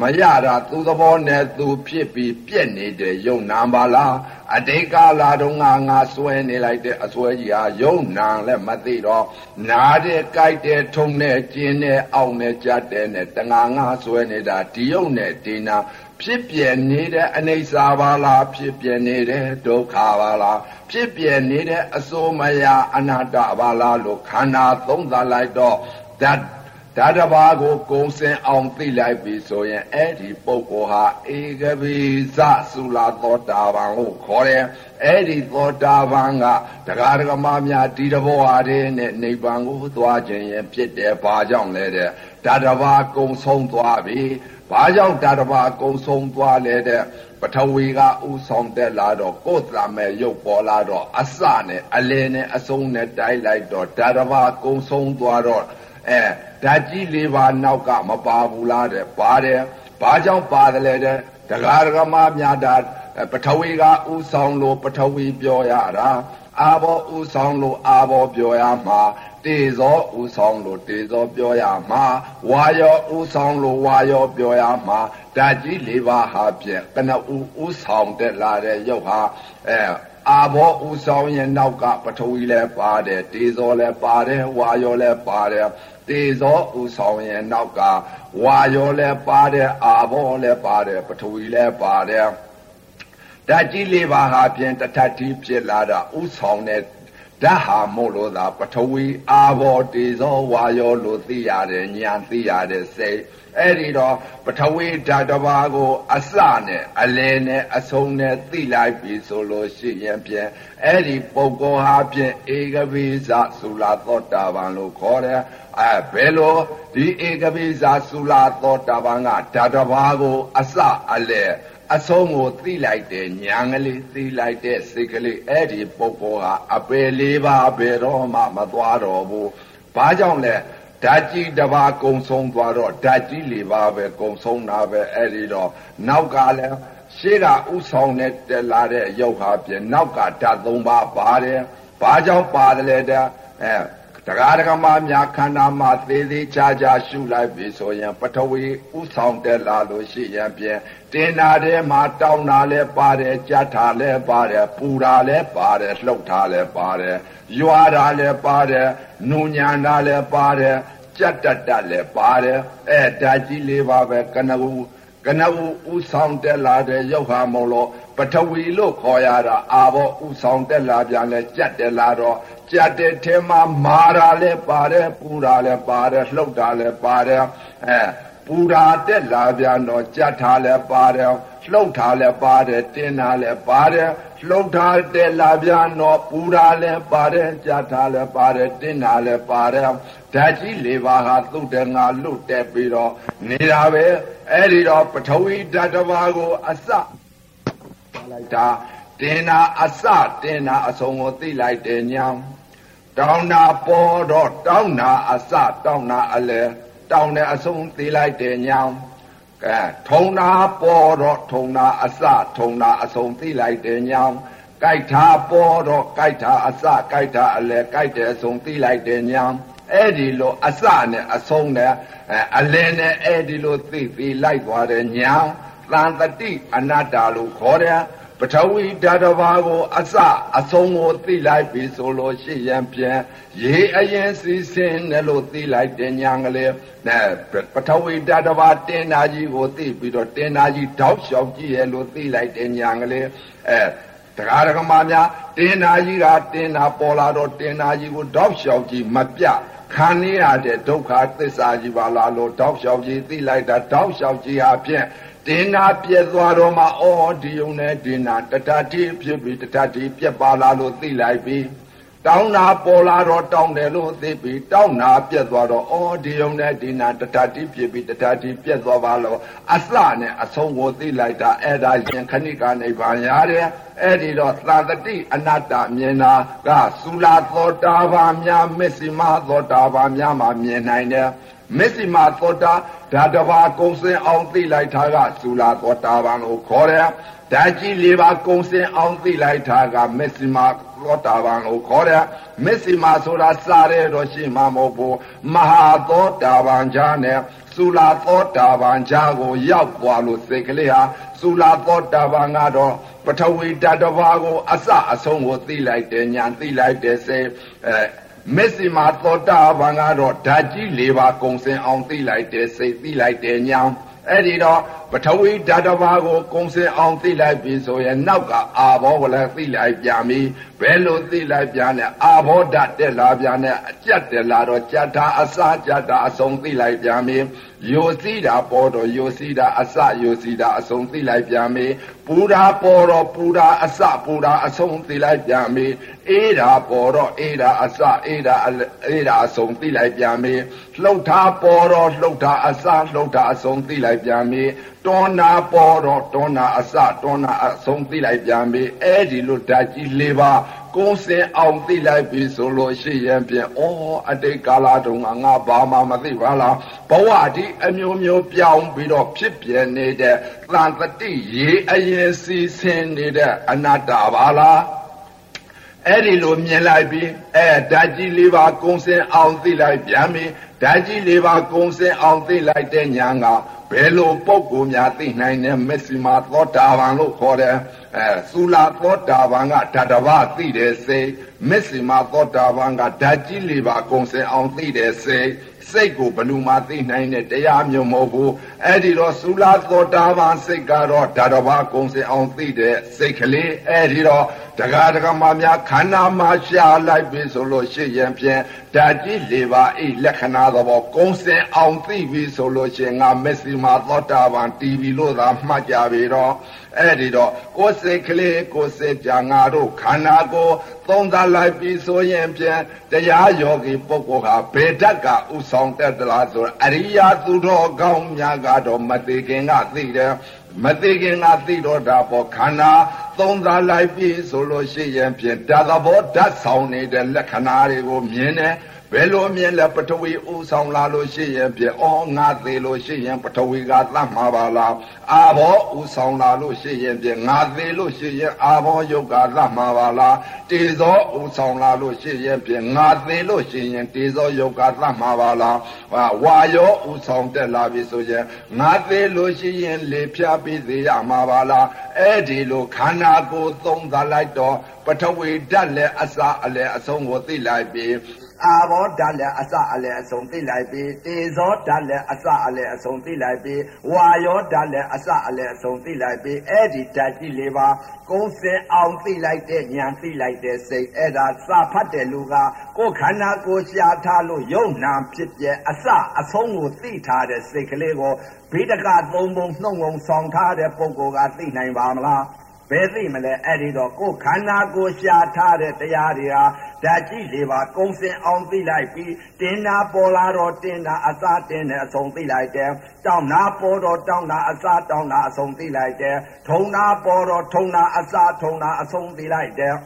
မရတာသူသဘောနဲ့သူဖြစ်ပြီးပြက်နေတဲ့ယုံနာပါလားအတိတ်ကာလတုန်းကငါဆွဲနေလိုက်တဲ့အဆွဲကြီးဟာယုံနာလည်းမသိတော့နာတဲ့ကြိုက်တဲ့ထုံတဲ့ကျင်းတဲ့အောက်နဲ့ကြက်တဲ့နဲ့တငါငါဆွဲနေတာဒီယုံနဲ့ဒီနာဖြစ်ပြနေတဲ့အနိစ္စပါလားဖြစ်ပြနေတဲ့ဒုက္ခပါလားဖြစ်ပြနေတဲ့အစိုးမယအနာတ္တပါလားလို့ခန္ဓာသုံးသလိုက်တော့ဓာတ် ဓာတဘာကိုကုံစင်အောင်သိလိုက်ပြီဆိုရင်အဲ့ဒီပုဂ္ဂိုလ်ဟာဧကပိသသုလာသောတာပန်ကိုခေါ်တယ်အဲ့ဒီသောတာပန်ကတရားဓမ္မများဒီတဘောဟာတဲ့နဲ့နိဗ္ဗာန်ကိုသွားခြင်းရင်ဖြစ်တယ်ဘာကြောင့်လဲတဲ့ဓာတဘာကုံဆုံးသွားပြီဘာကြောင့်ဓာတဘာကုံဆုံးသွားလဲတဲ့ပထဝီကဥဆောင်တက်လာတော့ကိုယ်သာမဲ့ရုပ်ပေါ်လာတော့အစနဲ့အလင်းနဲ့အဆုံးနဲ့တိုက်လိုက်တော့ဓာတဘာကုံဆုံးသွားတော့ အဲဓာတ်ကြီးလေးပါနောက်ကမပါဘူးလားတဲ့ပါတယ်ဘာကြောင့်ပါတယ်လဲတဲ့ဒကာဒကမများတာပထဝီကဥဆောင်လို့ပထဝီပြောရတာအာဘောဥဆောင်လို့အာဘောပြောရမှာတေဇောဥဆောင်လို့တေဇောပြောရမှာဝါယောဥဆောင်လို့ဝါယောပြောရမှာဓာတ်ကြီးလေးပါဟာဖြင့်ကနဥဥဆောင်တက်လာတဲ့ရုပ်ဟာအဲအာဘောဥဆောင်ရဲ့နောက်ကပထဝီလည်းပါတယ်တေဇောလည်းပါတယ်ဝါယောလည်းပါတယ် တေဇောဥဆောင်ရဲ့နောက်ကဝါယောလည်းပါတယ်အာဘောလည်းပါတယ်ပထဝီလည်းပါတယ်ဓာတ်ကြီးလေးပါဟာဖြင့်တထတိဖြစ်လာတာဥဆောင်တဲ့ဓာတ်ဟာမို့လို့သာပထဝီအာဘောတေဇောဝါယောလို့သိရတယ်ဉာဏ်သိရတယ်စိတ် အဲ့ဒီတော့ပထဝီဓာတ်တစ်ပါးကို အစနဲ့အလယ်နဲ့အဆုံးနဲ့သိလိုက်ပြီဆိုလို့ရှိရင်ဖြင့်အဲ့ဒီပုဂ္ဂိုလ်ဟာဖြင့်ဧကပိစသုလာသောတာပန်လို့ခေါ်တယ်အဲဘယ်လိုဒီဧကပိစသုလာသောတာပန်ကဓာတ်တစ်ပါးကို အစအလယ်အဆုံးကိုသိလိုက်တဲ့ညာကလေးသိလိုက်တဲ့စိတ်ကလေးအဲ့ဒီပုဂ္ဂိုလ်ဟာအပယ်လေးပါဘယ်တော့မှမသွားတော့ဘူးဘာကြောင့်လဲ ဓာတ်ကြီးတစ်ပါးကုံဆုံးသွားတော့ဓာတ်ကြီးလေးပါပဲကုံဆုံးတာပဲအဲ့ဒီတော့နောက်ကလည်းရှေ့ကဥဆောင်နဲ့တက်လာတဲ့ရုပ်ဟာပြင်နောက်ကဓာတ်သုံးပါးပါတယ်ဘာကြောင့်ပါတယ်လဲတဲ့အဲ တရားဒဂမများခန္ဓာမှာသေးသေးချာချာရှုလိုက်ပြီဆိုရင်ပထဝီဥဆောင်တက်လာလို့ရှိရင်ပြင်တင်နာထဲမှာတောင်းတာလဲပါတယ်ကြက်တာလဲပါတယ်ပူတာလဲပါတယ်လှုပ်တာလဲပါတယ်ရွာတာလဲပါတယ်နုညံတာလဲပါတယ်ကြက်တတ်တလဲပါတယ်အဲဓာကြီးလေးပါပဲကနဦး ကနဦးဥဆောင်တက်လာတဲ့ရုပ်ဟာမလို့ပထဝီလို့ခေါ်ရတာအာဘောဥဆောင်တက်လာပြန်လဲကြက်တက်လာတော့ကြက်တဲ့ထဲမှာမာတာလဲပါတယ်ပူတာလဲပါတယ်လှုပ်တာလဲပါတယ်အဲပူတာတက်လာပြန်တော့ကြက်ထားလဲပါတယ်လှုပ်ထားလဲပါတယ်တင်းတာလဲပါတယ်လှုပ်ထားတက်လာပြန်တော့ပူတာလဲပါတယ်ကြက်ထားလဲပါတယ်တင်းတာလဲပါတယ် ဓာတ်ကြီးလေးပါးဟာသုတ်တယ်ငါလွတ်တက်ပြီးတော့နေတာပဲအဲ့ဒီတော့ပထဝီဓာတ်တစ်ပါးကိုအစလိုက်တာတင်နာအစတင်နာအဆုံးကိုသိလိုက်တယ်ညာတောင်းနာပေါ်တော့တောင်းနာအစတောင်းနာအလဲတောင်းတဲ့အဆုံးသိလိုက်တယ်ညာကဲထုံနာပေါ်တော့ထုံနာအစထုံနာအဆုံးသိလိုက်တယ်ညာကြိုက်တာပေါ်တော့ကြိုက်တာအစကြိုက်တာအလဲကြိုက်တဲ့အဆုံးသိလိုက်တယ်ညာ အဲ့ဒီလိုအစနဲ့အဆုံးနဲ့အလဲနဲ့အဲ့ဒီလိုသိပြီးလိုက်သွားတယ်ညာသံတတိအနတ္တလို့ခေါ်တယ်ပထဝီဓာတ်ဘာကိုအစအဆုံးကိုသိလိုက်ပြီဆိုလို့ရှိရင်ပြန်ရေအရင်စီစဉ်တယ်လို့သိလိုက်တဲ့ညာကလေးနဲ့ပထဝီဓာတ်ဘာတင်နာကြီးကိုသိပြီးတော့တင်နာကြီးတောက်လျှောက်ကြည့်ရလို့သိလိုက်တဲ့ညာကလေးအဲတရားဓမ္မများတင်နာကြီးကတင်နာပေါ်လာတော့တင်နာကြီးကိုတောက်လျှောက်ကြည့်မပြ ခံနေရတဲ့ဒုက္ခသစ္စာကြီးပါလားလို့တောက်လျှောက်ကြည့်သိလိုက်တာတောက်လျှောက်ကြည့်အပြင်တင်နာပြက်သွားတော့မှအော်ဒီုံနဲ့တင်နာတတတိဖြစ်ပြီးတတတိပြက်ပါလာလို့သိလိုက်ပြီ တောင်းနာပေါ်လာတော့တောင်းတယ်လို့သိပြီတောင်းနာပြက်သွားတော့အော်ဒီုံနဲ့ဒီနာတတတိဖြစ်ပြီးတတတိပြက်သွားပါလို့အစနဲ့အဆုံးကိုသိလိုက်တာအဲ့ဒါရင်ခဏိကနိဗ္ဗာန်ရတယ်အဲ့ဒီတော့သာတတိအနတ္တမြင်တာကသုလာသောတာပန်များမစ္စည်းမသောတာပန်များမှာမြင်နိုင်တယ် မစ္စည်းမသောတာဓာတဘာကုံစင်အောင်သိလိုက်တာကသုလာသောတာပန်ကိုခေါ်တယ်ဓာကြီးလေးပါကုံစင်အောင်သိလိုက်တာကမစ္စည်းမသောတာပန်ကိုခေါ်တယ်မစ္စည်းမဆိုတာစားရဲတော့ရှိမှမဟုတ်ဘူးမဟာသောတာပန်ချာနဲ့သုလာသောတာပန်ကြားကိုရောက်သွားလို့စိတ်ကလေးဟာသုလာသောတာပန်ကတော့ပထဝီဓာတ်တစ်ပါးကိုအစအဆုံးကိုသိလိုက်တယ်ညာသိလိုက်တယ်စေအဲ မက်စီမာသောတာပန်ကတော့ဓာတ်ကြီး၄ပါးကုံစင်အောင်သိလိုက်တယ်စိတ်သိလိုက်တယ်ညာအဲ့ဒီတော့ပထဝီဓာတ်တစ်ပါးကိုကုံစင်အောင်သိလိုက်ပြီဆိုရင်နောက်ကအာဘောကိုလည်းသိလိုက်ပြန်ပြီဘယ်လိုသိလိုက်ပြန်လဲအာဘောဓာတ်တက်လာပြန်တယ်အကြက်တက်လာတော့ကြက်တာအစာကြက်တာအဆုံးသိလိုက်ပြန်ပြီယိုစီးတာပေါ်တော့ယိုစီးတာအစယိုစီးတာအဆုံးသိလိုက်ပြန်ပြီပူတာပေါ်တော့ပူတာအစပူတာအဆုံးသိလိုက်ပြန်ပြီအေးတာပေါ်တော့အေးတာအစအေးတာအေးတာအဆုံးသိလိုက်ပြန်ပြီလှုပ်တာပေါ်တော့လှုပ်တာအစလှုပ်တာအဆုံးသိလိုက်ပြန်ပြီ တွန်းနာပေါ်တော့တွန်းနာအစတွန်းနာအဆုံးသိလိုက်ပြန်ပြီအဲ့ဒီလိုဓာတ်ကြီး၄ပါးကိုယ်စင်အောင်သိလိုက်ပြီဆိုလို့ရှိရင်ဖြင့်ဩအတိတ်ကာလတုန်းကငါဘာမှမသိပါလားဘဝဒီအမျိုးမျိုးပြောင်းပြီးတော့ဖြစ်ပြနေတဲ့သံတတိရေအရင်စီစင်နေတဲ့အနတ္တပါလားအဲ့ဒီလိုမြင်လိုက်ပြီးအဲဓာတ်ကြီးလေးပါကုံစင်အောင်သိလိုက်ပြန်ပြီဓာတ်ကြီးလေးပါကုံစင်အောင်သိလိုက်တဲ့ညာက ဘယ်လိုပုံကိုများသိနိုင်တဲ့မက်ဆီမာသောတာပန်လို့ခေါ်တယ်အဲသုလာသောတာပန်ကဓာတဘာသိတယ်စိတ်မက်ဆီမာသောတာပန်ကဓာတ်ကြီးလေးပါကုံစင်အောင်သိတယ်စိတ်စိတ်ကိုဘလူမှသိနိုင်တဲ့တရားမျိုးမဟုတ်ဘူးအဲ့ဒီတော့သုလာသောတာပန်စိတ်ကတော့ဓာတဘာကုံစင်အောင်သိတဲ့စိတ်ကလေးအဲ့ဒီတော့ တကားတကမာများခန္ဓာမှာရှာလိုက်ပြီဆိုလို့ရှိရင်ဖြင့်ဓာတ်ကြီးလေးပါအိလက္ခဏာသဘောကုံစင်အောင်သိပြီဆိုလို့ရှိရင်ငါမက်ဆီမာသောတာပန်တီဗီလို့သာမှတ်ကြပြီတော့အဲ့ဒီတော့ကိုယ်စိတ်ကလေးကိုယ်စိတ်ကြငါတို့ခန္ဓာကိုယ်သုံးသပ်လိုက်ပြီဆိုရင်ဖြင့်တရားယောဂီပုဂ္ဂိုလ်ဟာဘယ်ဓာတ်ကဥဆောင်တတ်သလားဆိုအရိယာသူတော်ကောင်းများကတော့မသိခင်ကသိတယ်မသိခင်ကသိတော့တာပေါ့ခန္ဓာ သုံးစားလိုက်ပြီဆိုလို့ရှိရင်ဖြင့်ဓာတ်သဘောဓာတ်ဆောင်နေတဲ့လက္ခဏာတွေကိုမြင်တယ် ဘယ်လိုမြင်လဲပထဝီဥဆောင်လာလို့ရှိရင်ဖြင့်အော်ငါသေးလို့ရှိရင်ပထဝီကသတ်မှာပါလားအာဘောဥဆောင်လာလို့ရှိရင်ဖြင့်ငါသေးလို့ရှိရင်အာဘောယုတ်ကသတ်မှာပါလားတေဇောဥဆောင်လာလို့ရှိရင်ဖြင့်ငါသေးလို့ရှိရင်တေဇောယုတ်ကသတ်မှာပါလားဝါယောဥဆောင်တက်လာပြီဆိုရင်ငါသေးလို့ရှိရင်လေဖြားပြီးသေးရမှာပါလားအဲ့ဒီလိုခန္ဓာကိုယ်သုံးသလိုက်တော့ပထဝီဓာတ်လည်းအစာအလည်းအဆုံးကိုသိလိုက်ပြီ အာဘောဓာတ်လည်းအစအလည်းအဆုံးသိလိုက်ပြီတေဇောဓာတ်လည်းအစအလည်းအဆုံးသိလိုက်ပြီဝါယောဓာတ်လည်းအစအလည်းအဆုံးသိလိုက်ပြီအဲ့ဒီဓာတ်ကြီးလေးပါကုန်းစင်အောင်သိလိုက်တဲ့ဉာဏ်သိလိုက်တဲ့စိတ်အဲ့ဒါစာဖတ်တဲ့လူကကိုယ်ခန္ဓာကိုယ်ရှားထားလို့ယုံနာဖြစ်ပြအစအဆုံးကိုသိထားတဲ့စိတ်ကလေးကိုဘိဒကသုံးပုံနှုံငုံဆောင်ထားတဲ့ပုဂ္ဂိုလ်ကသိနိုင်ပါမလားဘယ်သိမလဲအဲ့ဒီတော့ကိုယ်ခန္ဓာကိုယ်ရှာထားတဲ့တရားတွေဟာ ဓာတ်ကြီးလေးပါကုံစင်အောင်သိလိုက်ပြီးတင်နာပေါ်လာတော့တင်နာအစာတင်တယ်အဆုံးသိလိုက်တယ်တောင်းနာပေါ်တော့တောင်းနာအစာတောင်းနာအဆုံးသိလိုက်တယ်ထုံနာပေါ်တော့ထုံနာအစာထုံနာအဆုံးသိလိုက်တယ်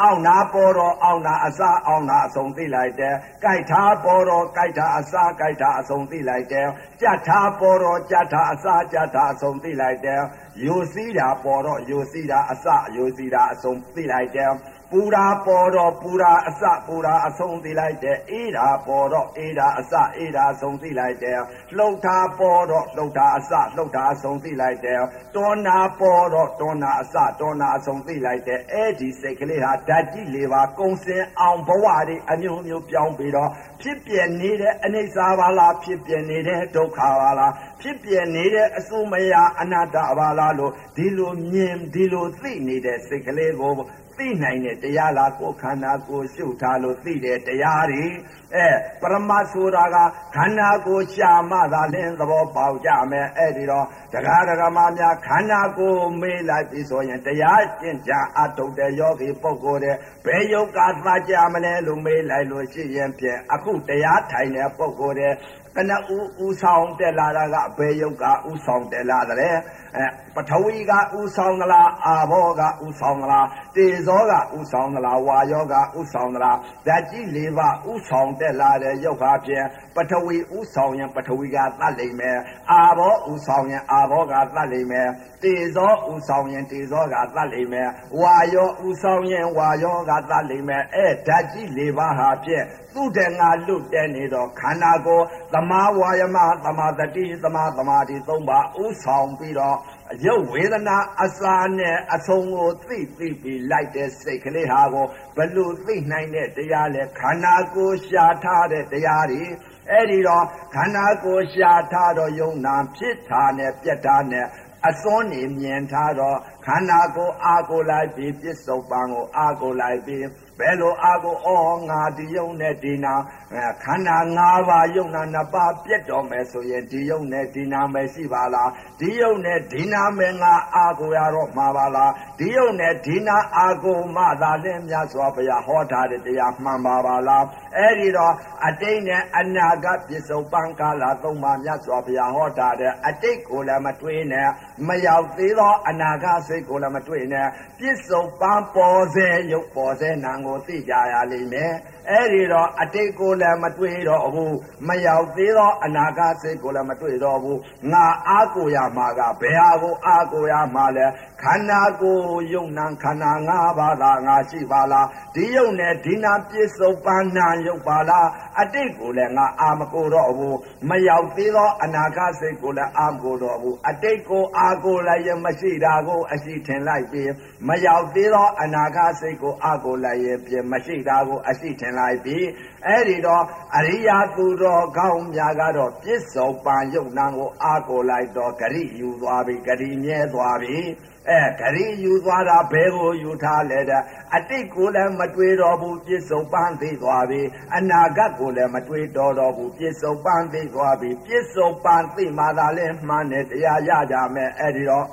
အောင်နာပေါ်တော့အောင်နာအစာအောင်နာအဆုံးသိလိုက်တယ်။ကြိုက်ထားပေါ်တော့ကြိုက်ထားအစာကြိုက်ထားအဆုံးသိလိုက်တယ်။ကြက်ထားပေါ်တော့ကြက်ထားအစာကြက်ထားအဆုံးသိလိုက်တယ်။ယူစည်းတာပေါ်တော့ယူစည်းတာအစာယူစည်းတာအဆုံးသိလိုက်တယ်။ ပူရာပေါ်တော့ပူရာအစပူရာအဆုံးသိလိုက်တယ်အေးတာပေါ်တော့အေးတာအစအေးတာအဆုံးသိလိုက်တယ်လှုပ်တာပေါ်တော့လှုပ်တာအစလှုပ်တာအဆုံးသိလိုက်တယ်တွန်းနာပေါ်တော့တွန်းနာအစတွန်းနာအဆုံးသိလိုက်တယ်အဲ့ဒီစိတ်ကလေးဟာဓာတ်ကြီးလေးပါကုံစင်အောင်ဘဝတွေအမျိုးမျိုးပြောင်းပြီးတော့ဖြစ်ပြနေတဲ့အနေစာပါလားဖြစ်ပြနေတဲ့ဒုက္ခပါလားဖြစ်ပြနေတဲ့အစုမယအနတ္တပါလားလို့ဒီလိုမြင်ဒီလိုသိနေတဲ့စိတ်ကလေးကို သိနိုင်တဲ့တရားလားကိုယ်ခန္ဓာကိုယ်ရှုထားလို့သိတဲ့တရားတွေအဲပရမတ်ဆိုတာကခန္ဓာကိုယ်ရှာမှသာလင်းသဘောပေါက်ကြမယ်အဲ့ဒီတော့တရားဓမ္မများခန္ဓာကိုယ်မေးလိုက်ပြီဆိုရင်တရားကျင့်ကြအထုတ်တဲ့ယောဂီပုဂ္ဂိုလ်တဲ့ဘယ်ယုတ်ကသကြမလဲလို့မေးလိုက်လို့ရှိရင်ဖြင့်အခုတရားထိုင်တဲ့ပုဂ္ဂိုလ်တဲ့ ကနဦးဦးဆောင်တက်လာတာကဘယ်ယုတ်ကဦးဆောင်တက်လာတယ်အဲပထဝီကဦးဆောင်ကလားအာဘောကဦးဆောင်ကလားတေဇဇောကဥဆောင်သလားဝါယောကဥဆောင်သလားဓာတ်ကြီး၄ပါးဥဆောင်တက်လာတဲ့ရုပ်ဟာဖြင့်ပထဝီဥဆောင်ရင်ပထဝီကသတ်လိမ့်မယ်အာဘောဥဆောင်ရင်အာဘောကသတ်လိမ့်မယ်တေဇောဥဆောင်ရင်တေဇောကသတ်လိမ့်မယ်ဝါယောဥဆောင်ရင်ဝါယောကသတ်လိမ့်မယ်အဲဓာတ်ကြီး၄ပါးဟာဖြင့်သူတငါလွတ်တဲ့နေတော့ခန္ဓာကိုယ်သမာဝါယမသမာတတိသမာသမာဓိသုံးပါဥဆောင်ပြီးတော့ရုပ်ဝေဒနာအစာနဲ့အဆုံးကိုသိသိပြီးလိုက်တဲ့စိတ်ကလေးဟာကိုဘလို့သိနိုင်တဲ့တရားလဲခန္ဓာကိုယ်ရှာထားတဲ့တရားတွေအဲ့ဒီတော့ခန္ဓာကိုယ်ရှာထားတော့ယုံနာဖြစ်တာနဲ့ပြက်တာနဲ့အစွန်းနေမြင်ထားတော့ခန္ဓာကိုယ်အာကိုလိုက်ပြီးပြစ္ဆုတ်ပံကိုအာကိုလိုက်ပြီးဘယ်လိုအာကိုဩငါဒီယုံနဲ့ဒီနာခန္ဓာ၅ပါးယုံနာနှစ်ပါးပြတ်တော်မယ်ဆိုရင်ဒီယုံနဲ့ဒီနာမယ်ရှိပါလားဒီယုံနဲ့ဒီနာမယ်ငါအာကိုရတော့မှာပါလားဒီယုံနဲ့ဒီနာအာကိုမှသာလင်းမြတ်စွာဘုရားဟောထားတဲ့တရားမှန်ပါပါလားအဲ့ဒီတော့အတိတ်နဲ့အနာဂတ်ပြစ္ဆုတ်ပံကာလသုံးပါးမြတ်စွာဘုရားဟောထားတဲ့အတိတ်ကိုလည်းမတွေးနဲ့မရောက်သေးသောအနာဂတ်စိတ်ကိုလည်းမတွေ့နဲ့ပြစ္ဆုတ်ပန်းပေါ်စေရုပ်ပေါ်စေနာကိုသိကြရလိမ့်မယ် အဲ့ဒီတော့အတိတ်ကိုလည်းမတွေ့တော့ဘူးမရောက်သေးသောအနာဂတ်စိတ်ကိုလည်းမတွေ့တော့ဘူးငါအားကိုရမှာကဘယ်ဟာကိုအားကိုရမှာလဲခန္ဓာကိုယ်ယုံနာခန္ဓာ၅ပါးသာငါရှိပါလားဒီယုံနဲ့ဒီနာပြစ္ဆုတ်ပန်းနာယုတ်ပါလားအတိတ်ကိုလည်းငါအာမကိုတော့ဘူးမရောက်သေးသောအနာဂတ်စိတ်ကိုလည်းအာမကိုတော့ဘူးအတိတ်ကိုအာကိုလည်းရမရှိတာကိုအရှိထင်လိုက်ပြီးမရောက်သေးသောအနာဂတ်စိတ်ကိုအာကိုလည်းရပြင်မရှိတာကိုအရှိထင်လိုက်ပြီးအဲ့ဒီတော့အရိယာသူတော်ကောင်းများကတော့ပြစ္ဆုတ်ပန်ယုတ်နံကိုအာကိုလိုက်တော့ဂရိယူသွားပြီဂရိမြဲသွားပြီအဲဂရိယူသွားတာဘယ်ကိုယူထားလဲတဲ့အတိတ်ကိုလည်းမတွေးတော့ဘူးပြစ္ဆုတ်ပန်းသိသွားပြီအနာဂတ်ကိုလည်းမတွေးတော့တော့ဘူးပြစ္ဆုတ်ပန်းသိသွားပြီပြစ္ဆုတ်ပန်းသိမှသာလဲမှန်တယ်တရားရကြမယ်အဲ့ဒီတော့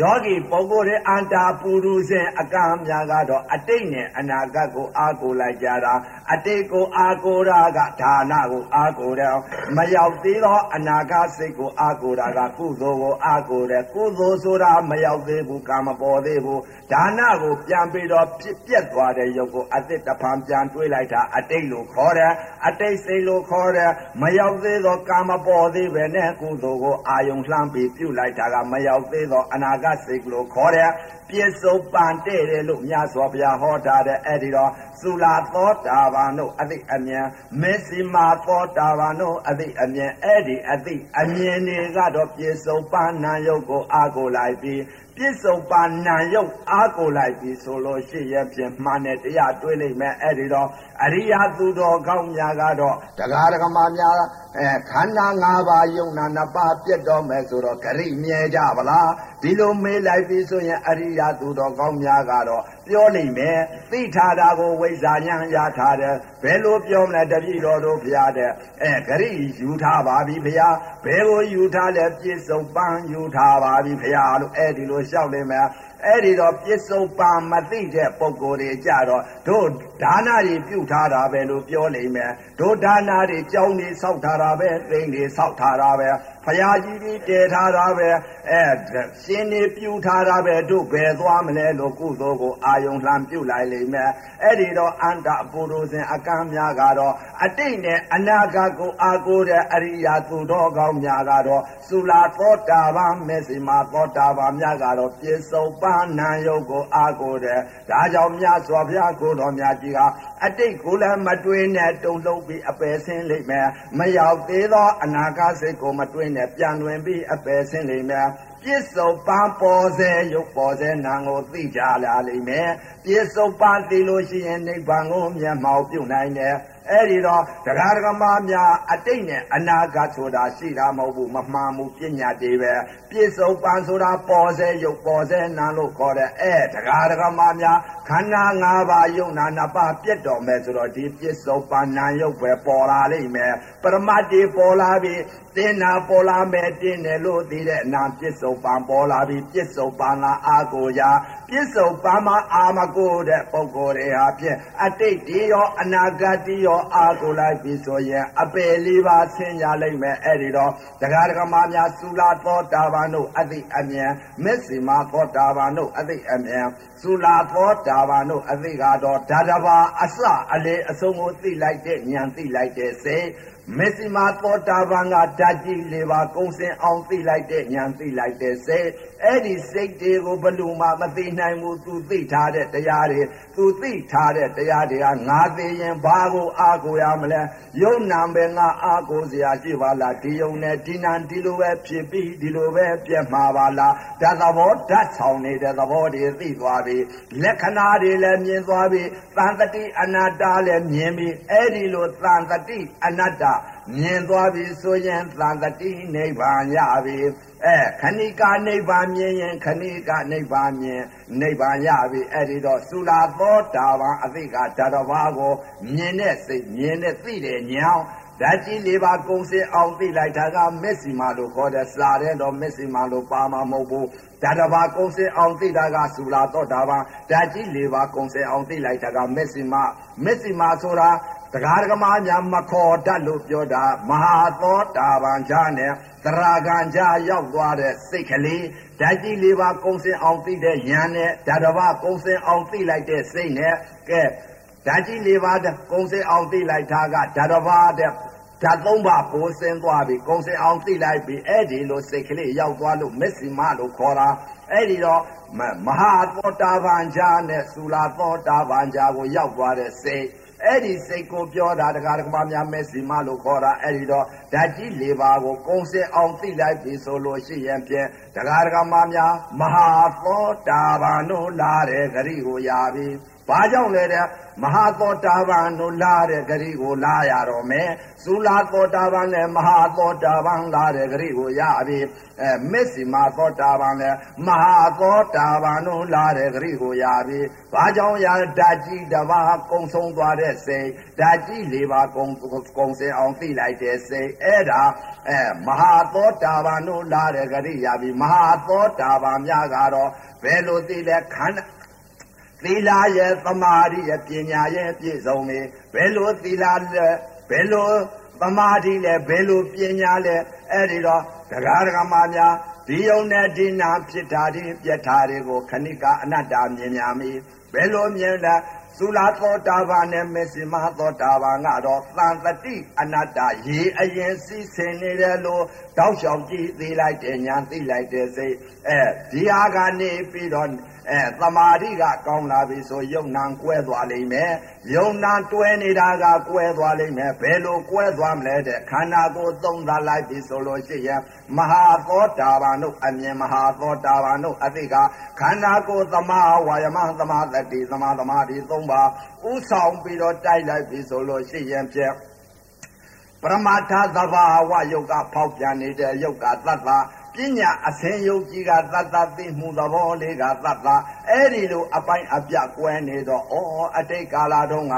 ယောဂီပုဂ္ဂိုလ်ရဲ့အန္တာပုရုဇဉ်အကံများကတော့အတိတ်နဲ့အနာဂတ်ကိုအာကိုလိုက်ကြတာအတိတ်ကိုအာကိုတာကဒါနကိုအာကိုတယ်မရောက်သေးသောအနာဂတ်စိတ်ကိုအာကိုတာကကုသိုလ်ကိုအာကိုတယ်ကုသိုလ်ဆိုတာမရောက်သေးဘူးကာမပေါ်သေးဘူးဒါနကိုပြန်ပြီးတော့ဖြစ်ပြက်သွားတဲ့ရုပ်ကိုအတိတ်တဖန်ပြန်တွေးလိုက်တာအတိတ်လို့ခေါ်တယ်အတိတ်စိတ်လို့ခေါ်တယ်မရောက်သေးသောကာမပေါ်သေးပဲနဲ့ကုသိုလ်ကိုအာယုံလှမ်းပြီးပြုလိုက်တာကမရောက်သေးသောအနာဂတ်စိတ်လို့ခေါ်တယ်ပြစ္ဆုတ်ပန်တဲ့တယ်လို့မြတ်စွာဘုရားဟောထားတဲ့အဲ့ဒီတော့သုလာသောတာပန်တို့အသိအမြင်မေစီမာသောတာပန်တို့အသိအမြင်အဲ့ဒီအသိအမြင်တွေကတော့ပြစ္ဆုတ်ပန်နာယုတ်ကိုအာကိုလိုက်ပြီးပြစ္ဆုတ်ပန်နာယုတ်အာကိုလိုက်ပြီးဆိုလို့ရှိရင်ဖြင့်မှန်တဲ့တရားတွေးလိမ့်မယ်အဲ့ဒီတော့အရိယာသူတော်ကောင်းများကတော့တရားဓမ္မများ အဲခန္ဓာ၅ပါးယုံနာနှစ်ပါးပြတ်တော့မယ်ဆိုတော့ဂရိမြဲကြပါလားဒီလိုမေးလိုက်ပြီဆိုရင်အရိယာသူတော်ကောင်းများကတော့ပြောလိမ့်မယ်သိထားတာကိုဝိဇ္ဇာဉာဏ်ရထားတယ်ဘယ်လိုပြောမလဲတပည့်တော်တို့ဘုရားတဲ့အဲဂရိယူထားပါပြီဘုရားဘယ်ကိုယူထားလဲပြစ္ဆုတ်ပန်းယူထားပါပြီဘုရားလို့အဲ့ဒီလိုလျှောက်လိမ့်မယ်အဲ့ဒီတော့ပြစ္ဆုတ်ပံမသိတဲ့ပုံကိုယ်တွေကြတော့တို့ဒါနတွေပြုထားတာပဲလို့ပြောလိမ့်မယ်တို့ဒါနတွေကြောင်းတွေစောက်ထားတာပဲသိန်းတွေစောက်ထားတာပဲ ဖရာကြီးကြီးတည်ထားတာပဲအဲရှင်နေပြုထားတာပဲတို့ဘယ်သွားမလဲလို့ကုသိုလ်ကိုအာယုံလှမ်းပြုလိုက်လိမ့်မယ်အဲ့ဒီတော့အန္တပုရုဇဉ်အကံများကတော့အတိတ်နဲ့အနာဂတ်ကိုအာကိုတဲ့အရိယာသူတော်ကောင်းများကတော့သုလာသောတာပန်မေစီမာသောတာပန်များကတော့ပြစ္ဆုတ်ပန်းနံယုတ်ကိုအာကိုတဲ့ဒါကြောင့်မြတ်စွာဘုရားကိုတော်မြတ်ကြီးကအတိတ်ကိုလည်းမတွေးနဲ့တုံလုံးပြီးအပယ်ဆင်းလိမ့်မယ်မရောက်သေးသောအနာဂတ်စိတ်ကိုမတွေးနဲ့ပြန်လွင်ပြီးအပယ်ဆင်းလိမ့်မယ်ပြစ္ဆုတ်ပန်းပေါ်စေရုပ်ပေါ်စေနာကိုသိကြလာလိမ့်မယ်ပြစ္ဆုတ်ပန်းသိလို့ရှိရင်နိဗ္ဗာန်ကိုမျက်မှောက်ပြုနိုင်တယ်အဲ့ဒီတော့တရားဓမ္မများအတိတ်နဲ့အနာဂတ်ဆိုတာရှိတာမဟုတ်ဘူးမမှန်ဘူးပညာတွေပဲပြစ္ဆုတ်ပန်ဆိုတာပေါ်စေရုပ်ပေါ်စေနာလို့ခေါ်တယ်အဲတရားဓမ္မများခန္ဓာ၅ပါးယုံနာနှစ်ပါးပြတ်တော်မယ်ဆိုတော့ဒီပြစ္ဆုတ်ပန်နာရုပ်ပဲပေါ်လာလိမ့်မယ်ပရမတ်တွေပေါ်လာပြီးတင်းနာပေါ်လာမယ်တင်းတယ်လို့သိတဲ့အနာပြစ္ဆုတ်ပန်ပေါ်လာပြီးပြစ္ဆုတ်ပန်လာအာကိုရာပြစ္ဆုတ်ပန်မှာအာမကိုတဲ့ပုဂ္ဂိုလ်တွေဟာဖြင့်အတိတ်တွေရောအနာဂတ်တွေရောတော့အာကိုလိုက်ပြီဆိုရင်အပေလေးပါဆင်းကြလိမ့်မယ်အဲ့ဒီတော့တရားဓမ္မများသုလာသောတာပန်တို့အသိအမြင်မက်စီမာသောတာပန်တို့အသိအမြင် သုလာသောတာပန်တို့အသိကတော့ဓာတဘာအစအလေအဆုံးကိုသိလိုက်တဲ့ဉာဏ်သိလိုက်တဲ့စိတ်မက်စီမာသောတာပန်ကဓာတ်ကြီးလေးပါကုံစင်အောင်သိလိုက်တဲ့ဉာဏ်သိလိုက်တဲ့စိတ်အဲ့ဒီစိတ်တွေကိုဘလူမှမသိနိုင်ဘူးသူသိထားတဲ့တရားတွေသူသိထားတဲ့တရားတွေကငါသိရင်ဘာကိုအားကိုရမလဲယုံနာပဲငါအားကိုစရာရှိပါလားဒီယုံနဲ့ဒီနံဒီလိုပဲဖြစ်ပြီးဒီလိုပဲပြတ်မှာပါလားဓာတ်သဘောဓာတ်ဆောင်နေတဲ့သဘောတွေသိသွားပြီလက္ခဏာတွေလည်းမြင်သွားပြီသံတတိအနတ္တလည်းမြင်ပြီအဲ့ဒီလိုသံတတိအနတ္တမြင်သွားပြီဆိုရင်သံတတိနိဗ္ဗာန်ရပြီအဲခဏိကနိဗ္ဗာန်မြင်ရင်ခဏိကနိဗ္ဗာန်မြင်နိဗ္ဗာန်ရပြီအဲ့ဒီတော့သုလာသောတာပန်အသိကဓာတဘာကိုမြင်တဲ့စိတ်မြင်တဲ့သိတဲ့ဉာဏ်ဓာတ်ကြီးလေးပါကုံစင်အောင်သိလိုက်တာကမက်စီမာလို့ခေါ်တဲ့စာတဲ့တော့မက်စီမာလို့ပါမှာမဟုတ်ဘူးဓာတဘာကုံစင်အောင်သိတာကသုလာသောတာပန်ဓာတ်ကြီးလေးပါကုံစင်အောင်သိလိုက်တာကမက်စီမာမက်စီမာဆိုတာ တရားဓမ္မများမခေါ်တတ်လို့ပြောတာမဟာသောတာပန်ချာနဲ့သရဂံချာရောက်သွားတဲ့စိတ်ကလေးဓာတ်ကြီးလေးပါကုံစင်အောင်သိတဲ့ဉာဏ်နဲ့ဓာတဘာကုံစင်အောင်သိလိုက်တဲ့စိတ်နဲ့ကဲဓာတ်ကြီးလေးပါကုံစင်အောင်သိလိုက်တာကဓာတဘာတဲ့ဓာတ်သုံးပါပိုးစင်းသွားပြီကုံစင်အောင်သိလိုက်ပြီအဲ့ဒီလိုစိတ်ကလေးရောက်သွားလို့မက်စီမလို့ခေါ်တာအဲ့ဒီတော့မဟာသောတာပန်ချာနဲ့သုလာသောတာပန်ချာကိုရောက်သွားတဲ့စိတ် အဲ့ဒီစိတ်ကိုပြောတာတရားဓမ္မများမဲ့စီမလို့ခေါ်တာအဲ့ဒီတော့ဓာတ်ကြီး၄ပါးကိုကုံစင်အောင်သိလိုက်ပြီဆိုလို့ရှိရင်ဖြင့်တရားဓမ္မများမဟာသောတာပန်တို့လာတဲ့ဂရိကိုရပြီ ဘာကြောင့်လဲတဲ့မဟာသောတာပန်တို့လာတဲ့ဂရိကိုလာရတော့မယ်သုလာသောတာပန်နဲ့မဟာသောတာပန်လာတဲ့ဂရိကိုရပြီအဲမက်စီမာသောတာပန်နဲ့မဟာသောတာပန်တို့လာတဲ့ဂရိကိုရပြီဘာကြောင့်ရဓာကြီးတပါးကုံဆုံးသွားတဲ့စိတ်ဓာကြီးလေးပါကုံကုံစင်အောင်သိလိုက်တဲ့စိတ်အဲ့ဒါအဲမဟာသောတာပန်တို့လာတဲ့ဂရိရပြီမဟာသောတာပန်များကတော့ဘယ်လိုသိလဲခန္ဓာ သီလရဲ့သမာဓိရဲ့ပညာရဲ့ပြည့်စုံနေဘယ်လိုသီလလဲဘယ်လိုသမာဓိလဲဘယ်လိုပညာလဲအဲ့ဒီတော့တရားဓမ္မများဒီယုံနဲ့ဒီနာဖြစ်တာဒီပြက်တာတွေကိုခဏိကအနတ္တမြင်များမီဘယ်လိုမြင်လဲသုလာသောတာပန်နဲ့မေစီမသောတာပန်ကတော့သံတတိအနတ္တရေအရင်စီးဆင်နေတယ်လို့တောက်လျှောက်ကြည့်သိလိုက်တယ်ညာသိလိုက်တယ်စိတ်အဲဒီဟာကနေပြီးတော့ အဲသမာဓိကကောင်းလာပြီဆိုယုံနာကွဲသွားလိမ့်မယ်ယုံနာတွဲနေတာကကွဲသွားလိမ့်မယ်ဘယ်လိုကွဲသွားမလဲတဲ့ခန္ဓာကိုယ်သုံးသလိုက်ပြီဆိုလို့ရှိရင်မဟာသောတာပန်တို့အမြင်မဟာသောတာပန်တို့အသိကခန္ဓာကိုယ်သမာဝါယမသမာတတိသမာသမာဓိသုံးပါဥဆောင်ပြီးတော့တိုက်လိုက်ပြီဆိုလို့ရှိရင်ဖြင့်ပရမတ္ထသဘာဝယုတ်ကဖောက်ပြန်နေတဲ့ယုတ်ကသတ္တ ပညာအစင်ယုတ်ကြီးကသတ္တသိမှုသဘောလေးကသတ္တအဲ့ဒီလိုအပိုင်းအပြကွဲနေတော့ဩအတိတ်ကာလတုန်းက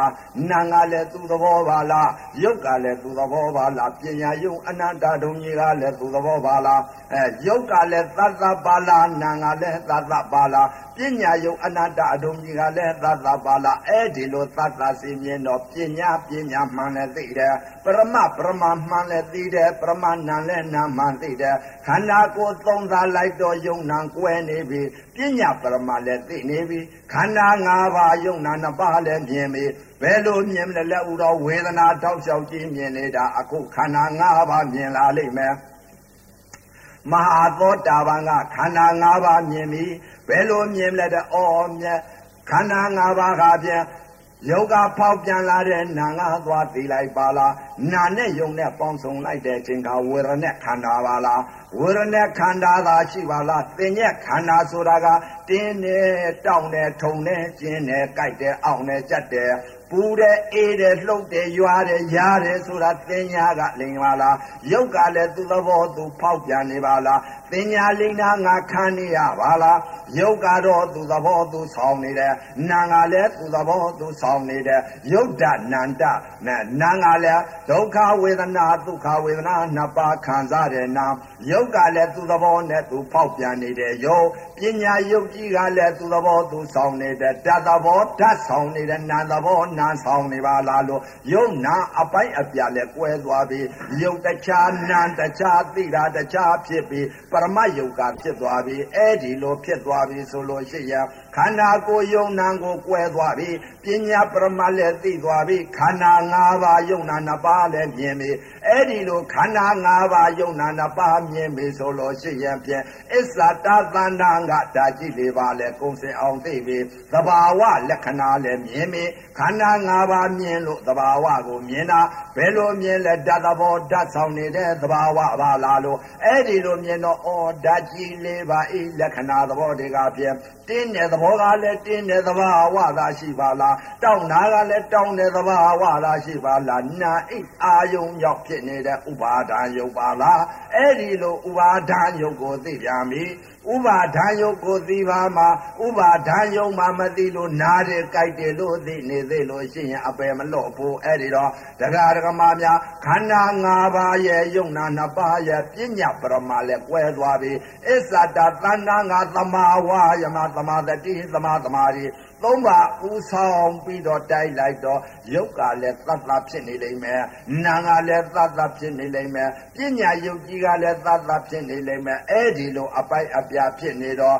နာငါလည်းသူသဘောပါလားယုတ်ကလည်းသူသဘောပါလားပညာယုတ်အနန္တဒုံကြီးကလည်းသူသဘောပါလားအဲယုတ်ကလည်းသတ္တပါလားနာငါလည်းသတ္တပါလားပညာယုတ်အနန္တအဒုံကြီးကလည်းသတ္တပါလားအဲ့ဒီလိုသတ္တစီမြင်တော့ပညာပညာမှန်လည်းသိတယ်ပရမပရမမှန်လည်းသိတယ်ပရမနာလည်းနာမှန်သိတယ်ခန္ဓာကိုယ်သုံးစားလိုက်တော့ယုံနာကွဲနေပြီပညာပရမလည်းသိနေပြီခန္ဓာ၅ပါးယုံနာနှစ်ပါးလည်းမြင်ပြီဘယ်လိုမြင်မလဲလက်ဥတော်ဝေဒနာတောက်လျှောက်ကြည့်မြင်နေတာအခုခန္ဓာ၅ပါးမြင်လာလိမ့်မယ်မဟာသောတာပန်ကခန္ဓာ၅ပါးမြင်ပြီဘယ်လိုမြင်လဲတဲ့အော်မြတ်ခန္ဓာ၅ပါးကပြန် ယောဂဖောက်ပြန်လာတဲ့နာငါသွားသိလိုက်ပါလားနာနဲ့ယုံနဲ့ပေါင်းစုံလိုက်တဲ့အချိန်ကဝေရณะခန္ဓာပါလားဝေရณะခန္ဓာသာရှိပါလားသင်ညက်ခန္ဓာဆိုတာကတင်းနဲ့တောင်းနဲ့ထုံနဲ့ကျင်းနဲ့ကြိုက်တဲ့အောင့်နဲ့ကြက်တဲ့ပူတဲ့အေးတဲ့လှုပ်တဲ့ရွာတဲ့ရားတဲ့ဆိုတာသင်ညာကလိန်ပါလားယုတ်ကလည်းသူ့သဘောသူဖောက်ပြန်နေပါလား သင်ညာလိမ့်နာငါခံနေရပါလားယုတ်ကတော့သူသဘောသူဆောင်နေတယ်နာငါလည်းသူသဘောသူဆောင်နေတယ်ယုတ်တနန္တနဲ့နာငါလည်းဒုက္ခဝေဒနာဒုက္ခဝေဒနာနှစ်ပါးခံစားတယ်နာယုတ်ကလည်းသူသဘောနဲ့သူဖောက်ပြန်နေတယ်ယုတ်ပညာယုတ်ကြီးကလည်းသူသဘောသူဆောင်နေတယ်တတ်သဘောဓာတ်ဆောင်နေတယ်နာသဘောနာဆောင်နေပါလားလို့ယုတ်နာအပိုင်းအပြလည်းကွဲသွားပြီယုတ်တခြားနာတခြားသိတာတခြားဖြစ်ပြီးပရမယုတ်ကဖြစ်သွားပြီအဲ့ဒီလိုဖြစ်သွားပြီဆိုလို့ရှိရင်ခန္ဓာကိုယ်ယုံနာကိုကွဲသွားပြီ ပညာပရမလည်းသိသွားပြီခန္ဓာ၅ပါးယုံနာနှစ်ပါးလည်းမြင်ပြီအဲ့ဒီလိုခန္ဓာ၅ပါးယုံနာနှစ်ပါးမြင်ပြီဆိုလို့ရှိရင်ဖြင့်အစ္ဆတသန္တာကဓာကြည့်လေးပါလဲကုံစင်အောင်သိပြီသဘာဝလက္ခဏာလည်းမြင်ပြီခန္ဓာ၅ပါးမြင်လို့သဘာဝကိုမြင်တာဘယ်လိုမြင်လဲဓာတ်သဘောဓာတ်ဆောင်နေတဲ့သဘာဝပါလားလို့အဲ့ဒီလိုမြင်တော့ဩဓာတ်ကြည့်လေးပါဤလက္ခဏာသဘောတွေကဖြင့်တင်းတဲ့သဘောကလည်းတင်းတဲ့သဘာဝသာရှိပါလားတောင်းနာကလည်းတောင်းတဲ့သဘာဝသာရှိပါလားနာအိအာယုံရောက်ဖြစ်နေတဲ့ဥပါဒာယုတ်ပါလားအဲ့ဒီလိုဥပါဒာယုတ်ကိုသိပြန်ပြီဥပါဒံယုတ်ကိုသိပါမှာဥပါဒံယုတ်မှမသိလို့နားတယ်ကြိုက်တယ်လို့သိနေသေးလို့ရှိရင်အပယ်မလော့ဘူးအဲ့ဒီတော့တရားဓမ္မများခန္ဓာ၅ပါးရဲ့ယုံနာနှစ်ပါးရဲ့ပညာပရမလည်းကွဲသွားပြီအစ္ဆတသန္တာငါသမာဝါယမသမာတတိသမာသမာရီ သုံးပါဥဆောင်ပြီးတော့တိုက်လိုက်တော့ယုတ်ကလည်းသတ်သတ်ဖြစ်နေလိမ့်မယ်နာကလည်းသတ်သတ်ဖြစ်နေလိမ့်မယ်ပညာယုတ်ကြီးကလည်းသတ်သတ်ဖြစ်နေလိမ့်မယ်အဲ့ဒီလိုအပိုက်အပြာဖြစ်နေတော့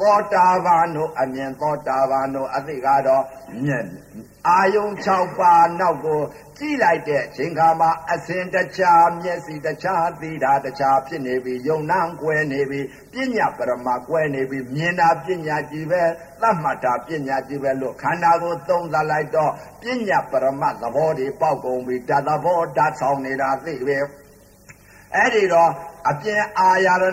သောတာပန်တို့အမြင်သောတာပန်တို့အသိကတော့အာယုံ6ပါးနောက်ကို ကြည့်လိုက်တဲ့အချိန်ခါမှာအစဉ်တခြားမျက်စိတခြားသိတာတခြားဖြစ်နေပြီယုံနှံကွဲနေပြီပညာပရမကွဲနေပြီမြင်တာပညာကြည့်ပဲသတ်မှတ်တာပညာကြည့်ပဲလို့ခန္ဓာကိုသုံးသပ်လိုက်တော့ပညာပရမသဘောတွေပေါက်ကုန်ပြီဓာတ်သဘောဓာတ်ဆောင်နေတာသိပဲအဲ့ဒီတော့အပြင်အာရဏ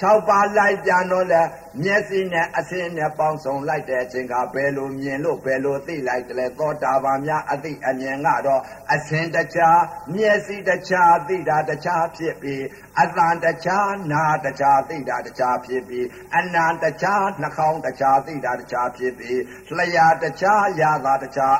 6ပါးလိုက်ပြန်တော့လဲမျက်စိနဲ့အစင်းနဲ့ပေါင်းစုံလိုက်တဲ့အချိန်ကဘယ်လိုမြင်လို့ဘယ်လိုသိလိုက်တယ်လဲသောတာပန်များအသိအမြင်ကတော့အစင်းတခြားမျက်စိတခြားသိတာတခြားဖြစ်ပြီးအတန်တခြားနာတခြားသိတာတခြားဖြစ်ပြီးအနံတခြားနှာခေါင်းတခြားသိတာတခြားဖြစ်ပြီးလျှာတခြားရာသာတခြား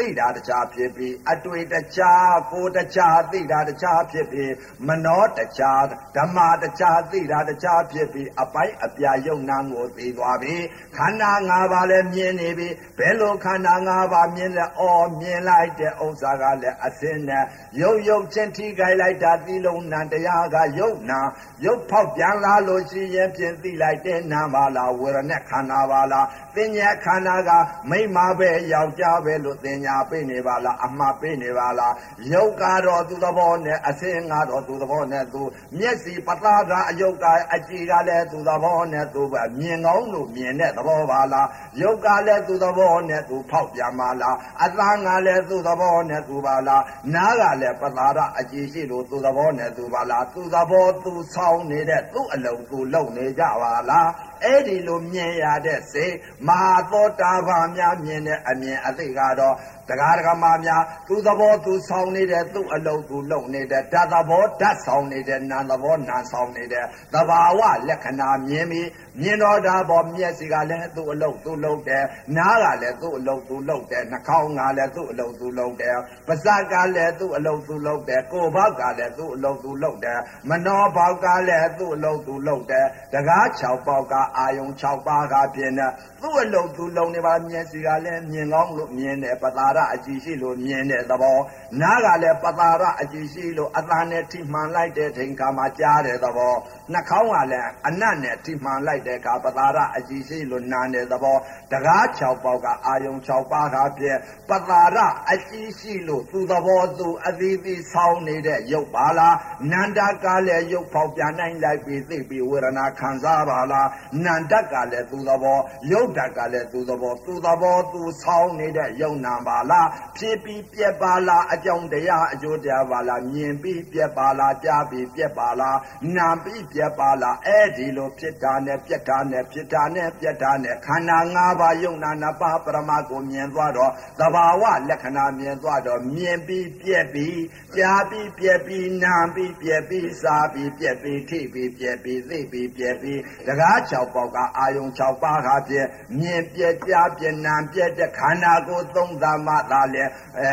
သိတာတခြားဖြစ်ပြီးအတွေ့တခြားကိုတခြားသိတာတခြားဖြစ်ပြီးမနောတခြားဓမ္မတခြားသိတာတခြားဖြစ်ပြီးအပိုင်းအပြာယုံနာကိုသိသွားပြီခန္ဓာ၅ပါးလည်းမြင်နေပြီဘယ်လိုခန္ဓာ၅ပါးမြင်လဲအော်မြင်လိုက်တဲ့ဥစ္စာကလည်းအစင်းနဲ့ရုပ်ရုပ်ချင်းထိခိုက်လိုက်တာသီလုံးနံတရားကယုတ်နာရုပ်ဖောက်ပြန်လာလို့ရှိရင်ပြင်သိလိုက်တဲ့နာပါလားဝေရณะခန္ဓာပါလားသင်ညာခန္ဓာကမိမပဲယောက်ျားပဲလို့သင်ညာပေးနေပါလားအမှားပေးနေပါလားယုတ်ကတော့သူသဘောနဲ့အစင်းကတော့သူသဘောနဲ့သူမျက်စိပသာကအယုတ်ကအကြည်ကလည်းသူသဘောနဲ့သူပဲမြင်ကောင်းလို့မြင်တဲ့သဘောပါလားယုတ်ကလည်းသူသဘောနဲ့သူဖောက်ပြန်ပါလားအသံကလည်းသူသဘောနဲ့သူပါလားနားကလည်းပသာရအကြည်ရှိလို့သူသဘောနဲ့သူပါလားသူသဘောသူဆောင်နေတဲ့သူ့အလုံးသူလုံနေကြပါလားအဲ့ဒီလိုမြင်ရတဲ့စိတ်မဟာသောတာပန်များမြင်တဲ့အမြင်အသိကတော့ တရားဓမ္မများသူသဘောသူဆောင်နေတဲ့သူ့အလုံးသူလုံနေတဲ့ဓာတ်သဘောဓာတ်ဆောင်နေတဲ့နာသဘောနာဆောင်နေတဲ့သဘာဝလက္ခဏာမြင်ပြီးမြင်တော်တာပေါ်မျက်စိကလည်းသူ့အလုံးသူလုံတယ်နားကလည်းသူ့အလုံးသူလုံတယ်နှာခေါင်းကလည်းသူ့အလုံးသူလုံတယ်ပါးစပ်ကလည်းသူ့အလုံးသူလုံတယ်ကိုယ်ဘောက်ကလည်းသူ့အလုံးသူလုံတယ်မနောဘောက်ကလည်းသူ့အလုံးသူလုံတယ်တကား6ပေါက်ကအာယုံ6ပါးကပြင်းတဲ့သူ့အလုံးသူလုံနေပါမျက်စိကလည်းမြင်ကောင်းလို့မြင်တယ်ပတာရအကြည့်ရှိလို့မြင်တဲ့သဘောနားကလည်းပတာရအကြည့်ရှိလို့အသာနဲ့ထိမှန်လိုက်တဲ့ထိန်ခါမှာကြားတဲ့သဘော နှာခေါင်းကလည်းအနတ်နဲ့ထိမှန်လိုက်တဲ့အခါပတာရအကြည့်ရှိလို့နာတဲ့သဘောတကား6ပေါက်ကအာယုံ6ပါးကပြည့်ပတာရအကြည့်ရှိလို့သူသဘောသူအသီးသီးဆောင်းနေတဲ့ရုပ်ပါလားနန္ဒကလည်းရုပ်ဖောက်ပြန်နိုင်လိုက်ပြီးသိပြီးဝေဒနာခံစားပါလားနန္ဒကလည်းသူသဘောရုပ်ဓာတ်ကလည်းသူသဘောသူသဘောသူဆောင်းနေတဲ့ယုံနာပါလားဖြစ်ပြီးပြက်ပါလားအကြောင်းတရားအကျိုးတရားပါလားမြင်ပြီးပြက်ပါလားကြားပြီးပြက်ပါလားနာပြီးပြက်ပါလားအဲ့ဒီလိုဖြစ်တာနဲ့ပြက်တာနဲ့ဖြစ်တာနဲ့ပြက်တာနဲ့ခန္ဓာ၅ပါးယုံနာနှစ်ပါးပရမကိုမြင်သွားတော့သဘာဝလက္ခဏာမြင်သွားတော့မြင်ပြီးပြက်ပြီးကြားပြီးပြက်ပြီးနာပြီးပြက်ပြီးစားပြီးပြက်ပြီးထိပြီးပြက်ပြီးသိပြီးပြက်ပြီးတကား6ပေါက်ကအာယုံ6ပါးဟာပြက်မြင်ပြက်ကြားပြက်နာပြက်တဲ့ခန္ဓာကိုယ်သုံးသာမှသာလဲအဲ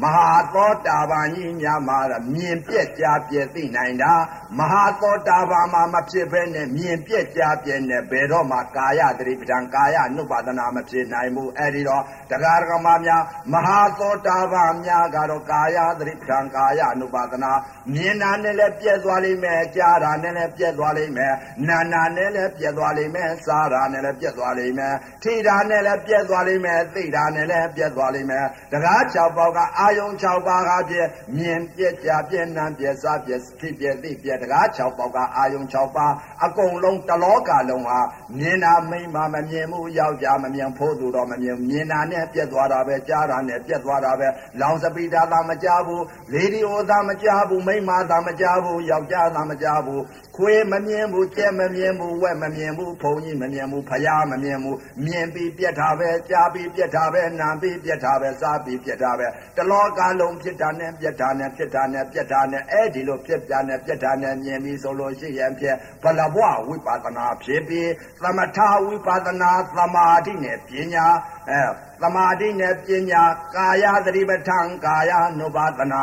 မဟာသောတာပန်ကြီးများမှာမြင်ပြက်ကြားပြက်သိနိုင်တာမဟာသောတာပန်မှာမဖြစ်ဘဲနဲ့မြင်ပြက်ကြားပြက်နဲ့ဘယ်တော့မှကာယတရိပဒံကာယနုပါဒနာမဖြစ်နိုင်ဘူးအဲ့ဒီတော့တရားဓမ္မများမဟာသောတာပန်များကတော့ကာယတရိပဒံကာယနုပါဒနာမြင်တာနဲ့လည်းပြက်သွားလိမ့်မယ်ကြားတာနဲ့လည်းပြက်သွားလိမ့်မယ်နာနာနဲ့လည်းပြက်သွားလိမ့်မယ်စားတာနဲ့လည်းပြက်သွားလိမ့်မယ်ထိတာနဲ့လည်းပြက်သွားလိမ့်မယ်သိတာနဲ့လည်းပြက်သွားလိမ့်မယ်တရား6ပေါက်ကအာယုံ6ပါးကပြည့်မြင်ပြည့်ကြပြည့်နာပြည့်စားပြည့်ဖြစ်ပြည့်သိပြည့်တကား6ပေါက်ကအာယုံ6ပါးအကုန်လုံးတလောကလုံးဟာမြင်တာမိမ့်မမမြင်မှုယောက်ျားမမြင်ဖို့သူတော့မမြင်မြင်တာနဲ့ပြည့်သွားတာပဲကြားတာနဲ့ပြည့်သွားတာပဲလောင်စပီတာသာမကြားဘူးရေဒီယိုသာမကြားဘူးမိမ့်မသာမကြားဘူးယောက်ျားသာမကြားဘူးခွေးမမြင်ဘူးကျဲမမြင်ဘူးဝက်မမြင်ဘူးဖုန်ကြီးမမြင်ဘူးဖယားမမြင်ဘူးမြင်ပြီးပြက်တာပဲကြားပြီးပြက်တာပဲနာပြီးပြက်တာပဲစားပြီးပြက်တာပဲတလောကလုံးဖြစ်တာနဲ့ပြက်တာနဲ့ဖြစ်တာနဲ့ပြက်တာနဲ့အဲ့ဒီလိုပြက်ပြနဲ့ပြက်တာနဲ့မြင်ပြီးဆိုလို့ရှိရင်ဖြစ်ဘလဘဝဝိပဿနာဖြစ်ပြီးသမထဝိပဿနာသမာဓိနဲ့ပညာအဲသမာဓိနဲ့ပညာကာယသတိပဋ္ဌာန်ကာယ ानु ပါဒနာ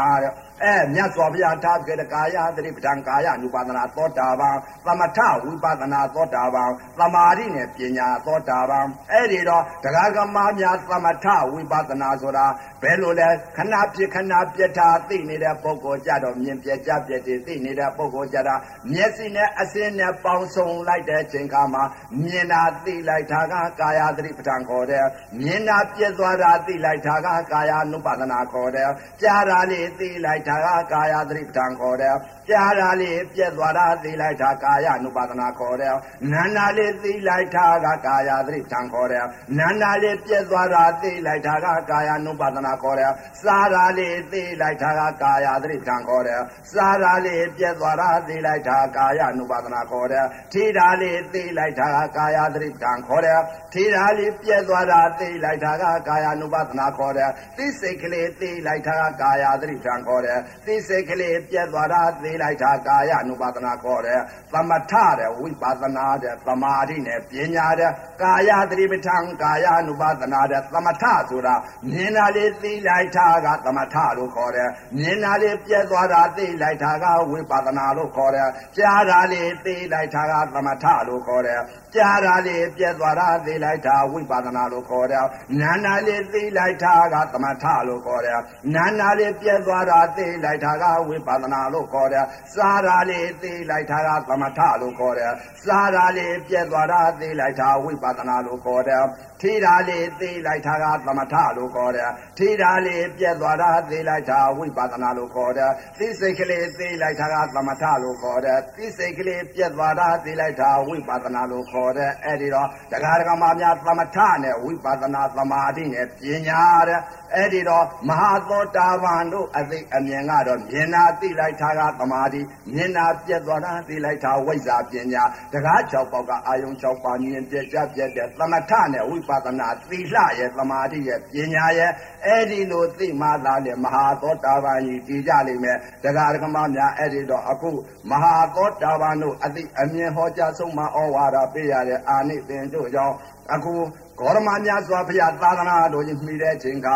အဲမြတ်စွာဘုရားထားခဲ့တဲ့ကာယသတိပဋ္ဌာန်ကာယ ानु ပါဒနာသောတာပန်သမထဝိပဿနာသောတာပန်သမာဓိနဲ့ပညာသောတာပန်အဲ့ဒီတော့တရားကမများသမထဝိပဿနာဆိုတာဘယ်လိုလဲခဏဖြစ်ခဏပြက်တာသိနေတဲ့ပုဂ္ဂိုလ်ကြတော့မြင်ပြက်ကြပြက်တည်သိနေတဲ့ပုဂ္ဂိုလ်ကြတာမျက်စိနဲ့အစင်းနဲ့ပေါင်းစုံလိုက်တဲ့ချိန်ခါမှာမြင်တာသိလိုက်တာကကာယသတိပဋ္ဌာန်ခေါ်တယ်မြင်တာပြက်သွားတာသိလိုက်တာကကာယ ानु ပါဒနာခေါ်တယ်ကြားတာလေးသိလိုက်တာကကာယသတိပဋ္ဌာန်ခေါ်တယ် ပြားတာလေးပြက်သွားတာသိလိုက်တာကာယ అను ပါဒနာခေါ်တယ်နာနာလေးသိလိုက်တာကကာယသတိထံခေါ်တယ်နာနာလေးပြက်သွားတာသိလိုက်တာကကာယ అను ပါဒနာခေါ်တယ်စားတာလေးသိလိုက်တာကကာယသတိထံခေါ်တယ်စားတာလေးပြက်သွားတာသိလိုက်တာကာယ అను ပါဒနာခေါ်တယ်ထိတာလေးသိလိုက်တာကကာယသတိထံခေါ်တယ်ထိတာလေးပြက်သွားတာသိလိုက်တာကကာယ అను ပါဒနာခေါ်တယ်သိစိတ်ကလေးသိလိုက်တာကကာယသတိထံခေါ်တယ်သိစိတ်ကလေးပြက်သွားတာသိလိုက်တာကာယ ानु ပါဒနာခေါ်တယ်သမထတဲ့ဝိပဿနာတဲ့သမာဓိနဲ့ပညာတဲ့ကာယသတိပဋ္ဌာန်ကာယ ानु ပါဒနာတဲ့သမထဆိုတာမြင်တာလေးသိလိုက်တာကသမထလို့ခေါ်တယ်မြင်တာလေးပြက်သွားတာသိလိုက်တာကဝိပဿနာလို့ခေါ်တယ်ကြားတာလေးသိလိုက်တာကသမထလို့ခေါ်တယ် ကြားတာလေးပြက်သွားတာသိလိုက်တာဝိပဿနာလို့ခေါ်တယ်နာနာလေးသိလိုက်တာကသမထလို့ခေါ်တယ်နာနာလေးပြက်သွားတာသိလိုက်တာကဝိပဿနာလို့ခေါ်တယ်စားတာလေးသိလိုက်တာကသမထလို့ခေါ်တယ်စားတာလေးပြက်သွားတာသိလိုက်တာဝိပဿနာလို့ခေါ်တယ်ထိတာလေးသိလိုက်တာကသမထလို့ခေါ်တယ်ထိတာလေးပြက်သွားတာသိလိုက်တာဝိပဿနာလို့ခေါ်တယ်သိစိတ်ကလေးသိလိုက်တာကသမထလို့ခေါ်တယ်သိစိတ်ကလေးပြက်သွားတာသိလိုက်တာဝိပဿနာလို့ခေါ်တယ်အဲ့ဒီတော့တရားဓမ္မများသမထနဲ့ဝိပဿနာသမာဓိနဲ့ပညာတဲ့ အဲ့ဒီတော့မဟာသောတာပန်တို့အသိအမြင်ကတော့မြင်တာသိလိုက်တာကသမာဓိမြင်တာပြက်သွားတာသိလိုက်တာဝိဇ္ဇာပညာတရား၆ပေါက်ကအာယုံ၆ပါးမြင်ပြက်ကြပြက်တဲ့သမထနဲ့ဝိပဿနာသီလရဲ့သမာဓိရဲ့ပညာရဲ့အဲ့ဒီလိုသိမှသာလေမဟာသောတာပန်ကြီးတည်ကြလိမ့်မယ်တရားဓမ္မများအဲ့ဒီတော့အခုမဟာသောတာပန်တို့အသိအမြင်ဟောကြားဆုံးမဩဝါဒပေးရတဲ့အာနိသင်တို့ကြောင့်အခု ဂေါရမမြတ်စွာဘုရားသာသနာတော်ကြီးမှီတဲ့ချိန်က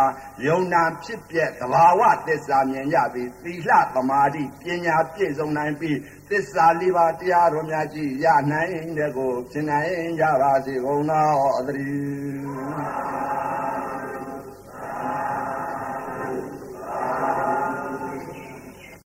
ယုံနာဖြစ်ပြက်သဘာဝသစ္စာမြင်ရပြီးသီလသမာဓိပညာပြည့်စုံနိုင်ပြီးသစ္စာလေးပါးတရားတော်များကြီးရနိုင်တဲ့ကိုဖြစ်နိုင်ကြပါစေကုန်သောသတည်း